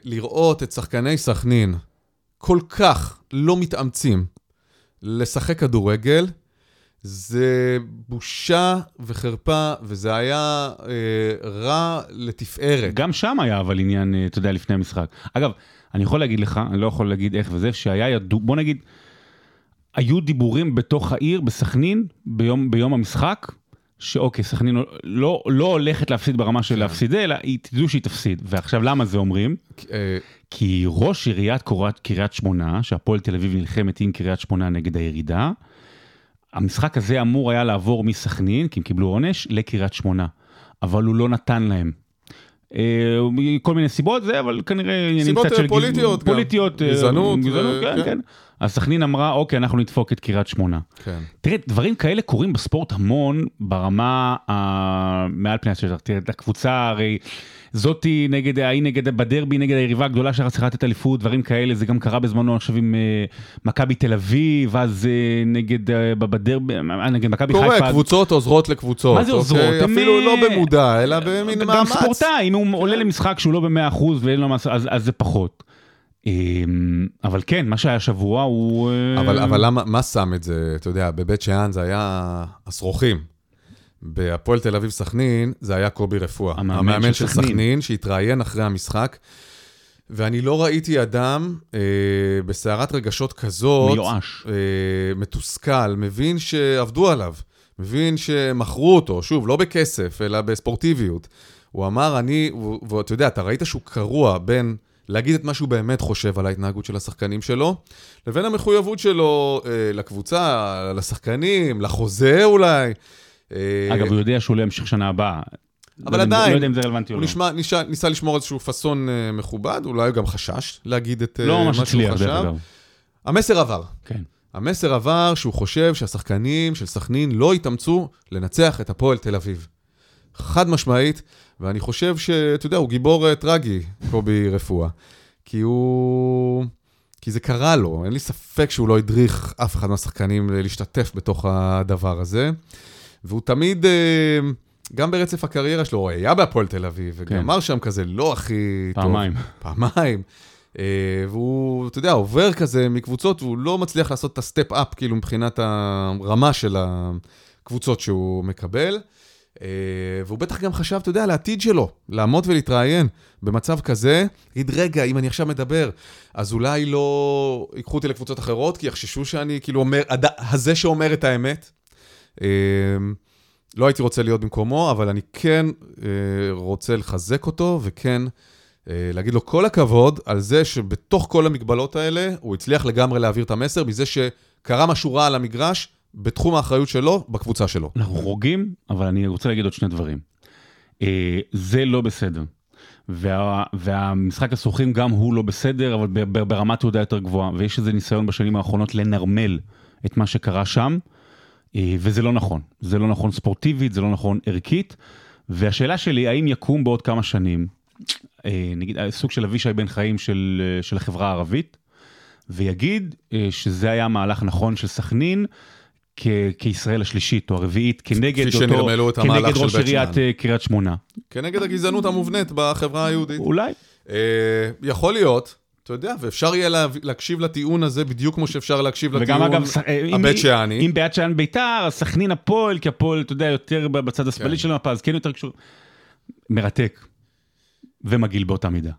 ולראות את שחקני סכנין כל כך לא מתאמצים לשחק כדורגל, זה בושה וחרפה, וזה היה אה, רע לתפארת.
גם שם היה אבל עניין, אה, אתה יודע, לפני המשחק. אגב, אני יכול להגיד לך, אני לא יכול להגיד איך וזה, שהיה ידוע, בוא נגיד, היו דיבורים בתוך העיר, בסכנין, ביום, ביום המשחק, שאוקיי, סכנין לא, לא, לא הולכת להפסיד ברמה של
כן.
להפסיד, אלא היא תדעו שהיא תפסיד. ועכשיו, למה זה אומרים?
אה,
כי ראש עיריית קורת- קריית שמונה, שהפועל תל אביב נלחמת עם קריית שמונה נגד הירידה, המשחק הזה אמור היה לעבור מסכנין, כי הם קיבלו עונש, לקריית שמונה. אבל הוא לא נתן להם. אה, כל מיני סיבות זה, אבל כנראה
סיבות, אה, פוליטיות גם.
פוליטיות,
גזענות,
גזענות,
אה,
כן,
כן.
כן. אז סכנין אמרה, אוקיי, אנחנו נדפוק את קריית שמונה.
כן.
תראה, דברים כאלה קורים בספורט המון ברמה ה... מעל פני השטח. תראה, את הקבוצה הרי, זאתי נגד, ההיא נגד, בדרבי נגד היריבה הגדולה שרצה לתת אליפות, דברים כאלה, זה גם קרה בזמנו עכשיו עם אה, מכבי תל אביב, אז אה, נגד, אה, בדרבי, נגד מכבי חיפה.
קורה, קבוצות עוזרות לקבוצות.
מה זה עוזרות?
אוקיי?
הם,
אפילו
אה,
לא במודע, אלא במין
גם
מאמץ.
ספורטאי, אם הוא עולה למשחק שהוא לא במאה אחוז ואין לו לעשות, אז אז זה פחות. אמ, אבל כן, מה שהיה השבוע הוא... אה,
אבל, אבל למה, מה שם את זה, אתה יודע, בבית שאן זה היה השרוכים. בהפועל תל אביב סכנין זה היה קובי רפואה.
המאמן
המאמן
של סכנין.
שהתראיין אחרי המשחק. ואני לא ראיתי אדם אה, בסערת רגשות כזאת,
מיואש.
אה, מתוסכל, מבין שעבדו עליו, מבין שמכרו אותו, שוב, לא בכסף, אלא בספורטיביות. הוא אמר, אני, ואתה יודע, אתה ראית שהוא קרוע בין להגיד את מה שהוא באמת חושב על ההתנהגות של השחקנים שלו, לבין המחויבות שלו אה, לקבוצה, לשחקנים, לחוזה אולי. אה,
אגב, הוא יודע שהוא לא ימשיך שנה הבאה.
אבל
לא
עדיין,
לא יודע אם זה רלוונטי או
הוא
לא.
נשמע, ניסה, ניסה לשמור איזשהו פאסון אה, מכובד, אולי הוא גם חשש להגיד את אה,
לא
מה
ממש
שהוא
הצליח, דרך
חשב.
אגב.
המסר עבר.
כן.
המסר עבר שהוא חושב שהשחקנים של סכנין לא יתאמצו לנצח את הפועל תל אביב. חד משמעית, ואני חושב שאתה יודע, הוא גיבור אה, טרגי, קובי רפואה. כי הוא... כי זה קרה לו, אין לי ספק שהוא לא הדריך אף אחד מהשחקנים להשתתף בתוך הדבר הזה. והוא תמיד, אה, גם ברצף הקריירה שלו, הוא היה בהפועל תל אביב, וגמר שם כזה לא הכי טוב.
פעמיים.
פעמיים. אה, והוא, אתה יודע, עובר כזה מקבוצות, והוא לא מצליח לעשות את ה step-up, כאילו, מבחינת הרמה של הקבוצות שהוא מקבל. אה, והוא בטח גם חשב, אתה יודע, על העתיד שלו, לעמוד ולהתראיין במצב כזה, להגיד, רגע, אם אני עכשיו מדבר, אז אולי לא ייקחו אותי לקבוצות אחרות, כי יחששו שאני, כאילו, אומר, הד- הזה שאומר את האמת. אה, לא הייתי רוצה להיות במקומו, אבל אני כן אה, רוצה לחזק אותו, וכן להגיד לו כל הכבוד על זה שבתוך כל המגבלות האלה, הוא הצליח לגמרי להעביר את המסר, מזה שקרה משהו רע על המגרש, בתחום האחריות שלו, בקבוצה שלו.
אנחנו חורגים, אבל אני רוצה להגיד עוד שני דברים. אה, זה לא בסדר. וה, והמשחק הסוחרים גם הוא לא בסדר, אבל ב- ב- ברמת תעודה יותר גבוהה. ויש איזה ניסיון בשנים האחרונות לנרמל את מה שקרה שם, אה, וזה לא נכון. זה לא נכון ספורטיבית, זה לא נכון ערכית. והשאלה שלי, האם יקום בעוד כמה שנים, אה, נגיד סוג של אבישי בן חיים של, של החברה הערבית, ויגיד שזה היה מהלך נכון של סכנין, כישראל השלישית או הרביעית, כנגד אותו,
שנרמלו את
כנגד ראש
בית
עיריית. אה, קריית שמונה.
כנגד הגזענות המובנית בחברה היהודית.
אולי.
אה, יכול להיות, אתה יודע, ואפשר יהיה לה, להקשיב לטיעון הזה בדיוק כמו שאפשר להקשיב
וגם
לטיעון
אגב, אה,
הבית שאני.
אם בעד שאן ביתר, אז סכנין הפועל, כי הפועל, אתה יודע, יותר בצד השמאלי
כן.
של המפה, אז כן יותר קשור. מרתק. ומגעיל באותה מידה.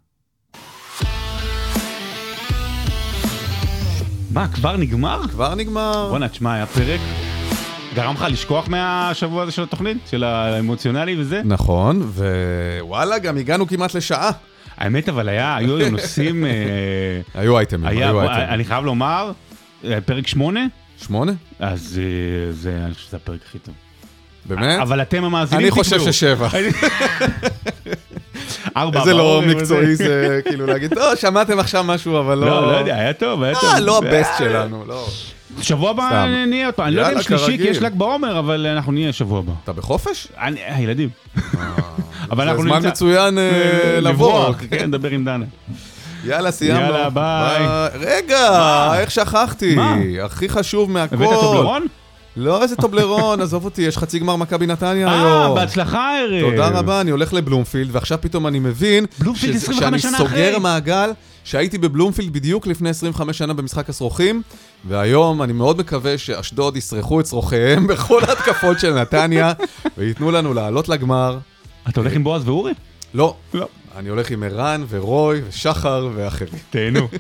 מה, כבר נגמר?
כבר נגמר.
בואנה, תשמע, היה פרק. גרם לך לשכוח מהשבוע הזה של התוכנית? של האמוציונלי וזה?
נכון, ווואלה, גם הגענו כמעט לשעה.
האמת, אבל היה, היו נושאים... אה,
היו אייטמים, היו אייטמים.
אני חייב לומר, אה, פרק שמונה,
שמונה?
אז אה, זה, אני חושב שזה הפרק הכי טוב.
באמת?
אבל אתם המאזינים
אני חושב
תקבעו.
ששבע.
ארבע
איזה לא מקצועי. זה, כאילו להגיד, לא, שמעתם עכשיו משהו, אבל לא...
לא, לא יודע, היה טוב, היה טוב.
אה, לא הבסט
אה,
שלנו, לא.
שבוע הבא. נהיה עוד פעם, אני לא יודע אם שלישי, כי. יש ל"ג בעומר, אבל אנחנו נהיה שבוע הבא.
אתה בחופש?
הילדים. אבל
זה
אנחנו
זמן
נמצא-
מצוין אה, לבוא.
כן, נדבר עם דנה.
יאללה, סיימנו.
יאללה, ביי.
רגע? איך שכחתי?
מה?
הכי חשוב מהכל.
הבאת טובלרון?
לא, איזה טובלרון, עזוב אותי, יש חצי גמר מכבי נתניה
אה,
היום.
בהצלחה הערב.
תודה רבה, אני הולך לבלומפילד, ועכשיו פתאום אני מבין...
בלומפילד
שזה-
25 שנה
שאני
אחרי.
סוגר מעגל, שהייתי בבלומפילד בדיוק לפני 25 שנה במשחק השרוכים, והיום אני מאוד מקווה שאשדוד יסרחו את שרוחיהם בכל ההתקפות של נתניה, וייתנו לנו לעלות לגמר.
אתה הולך עם בועז ואורי?
לא,
לא.
אני הולך עם ערן ורוי ושחר ואחרים.
תהנו.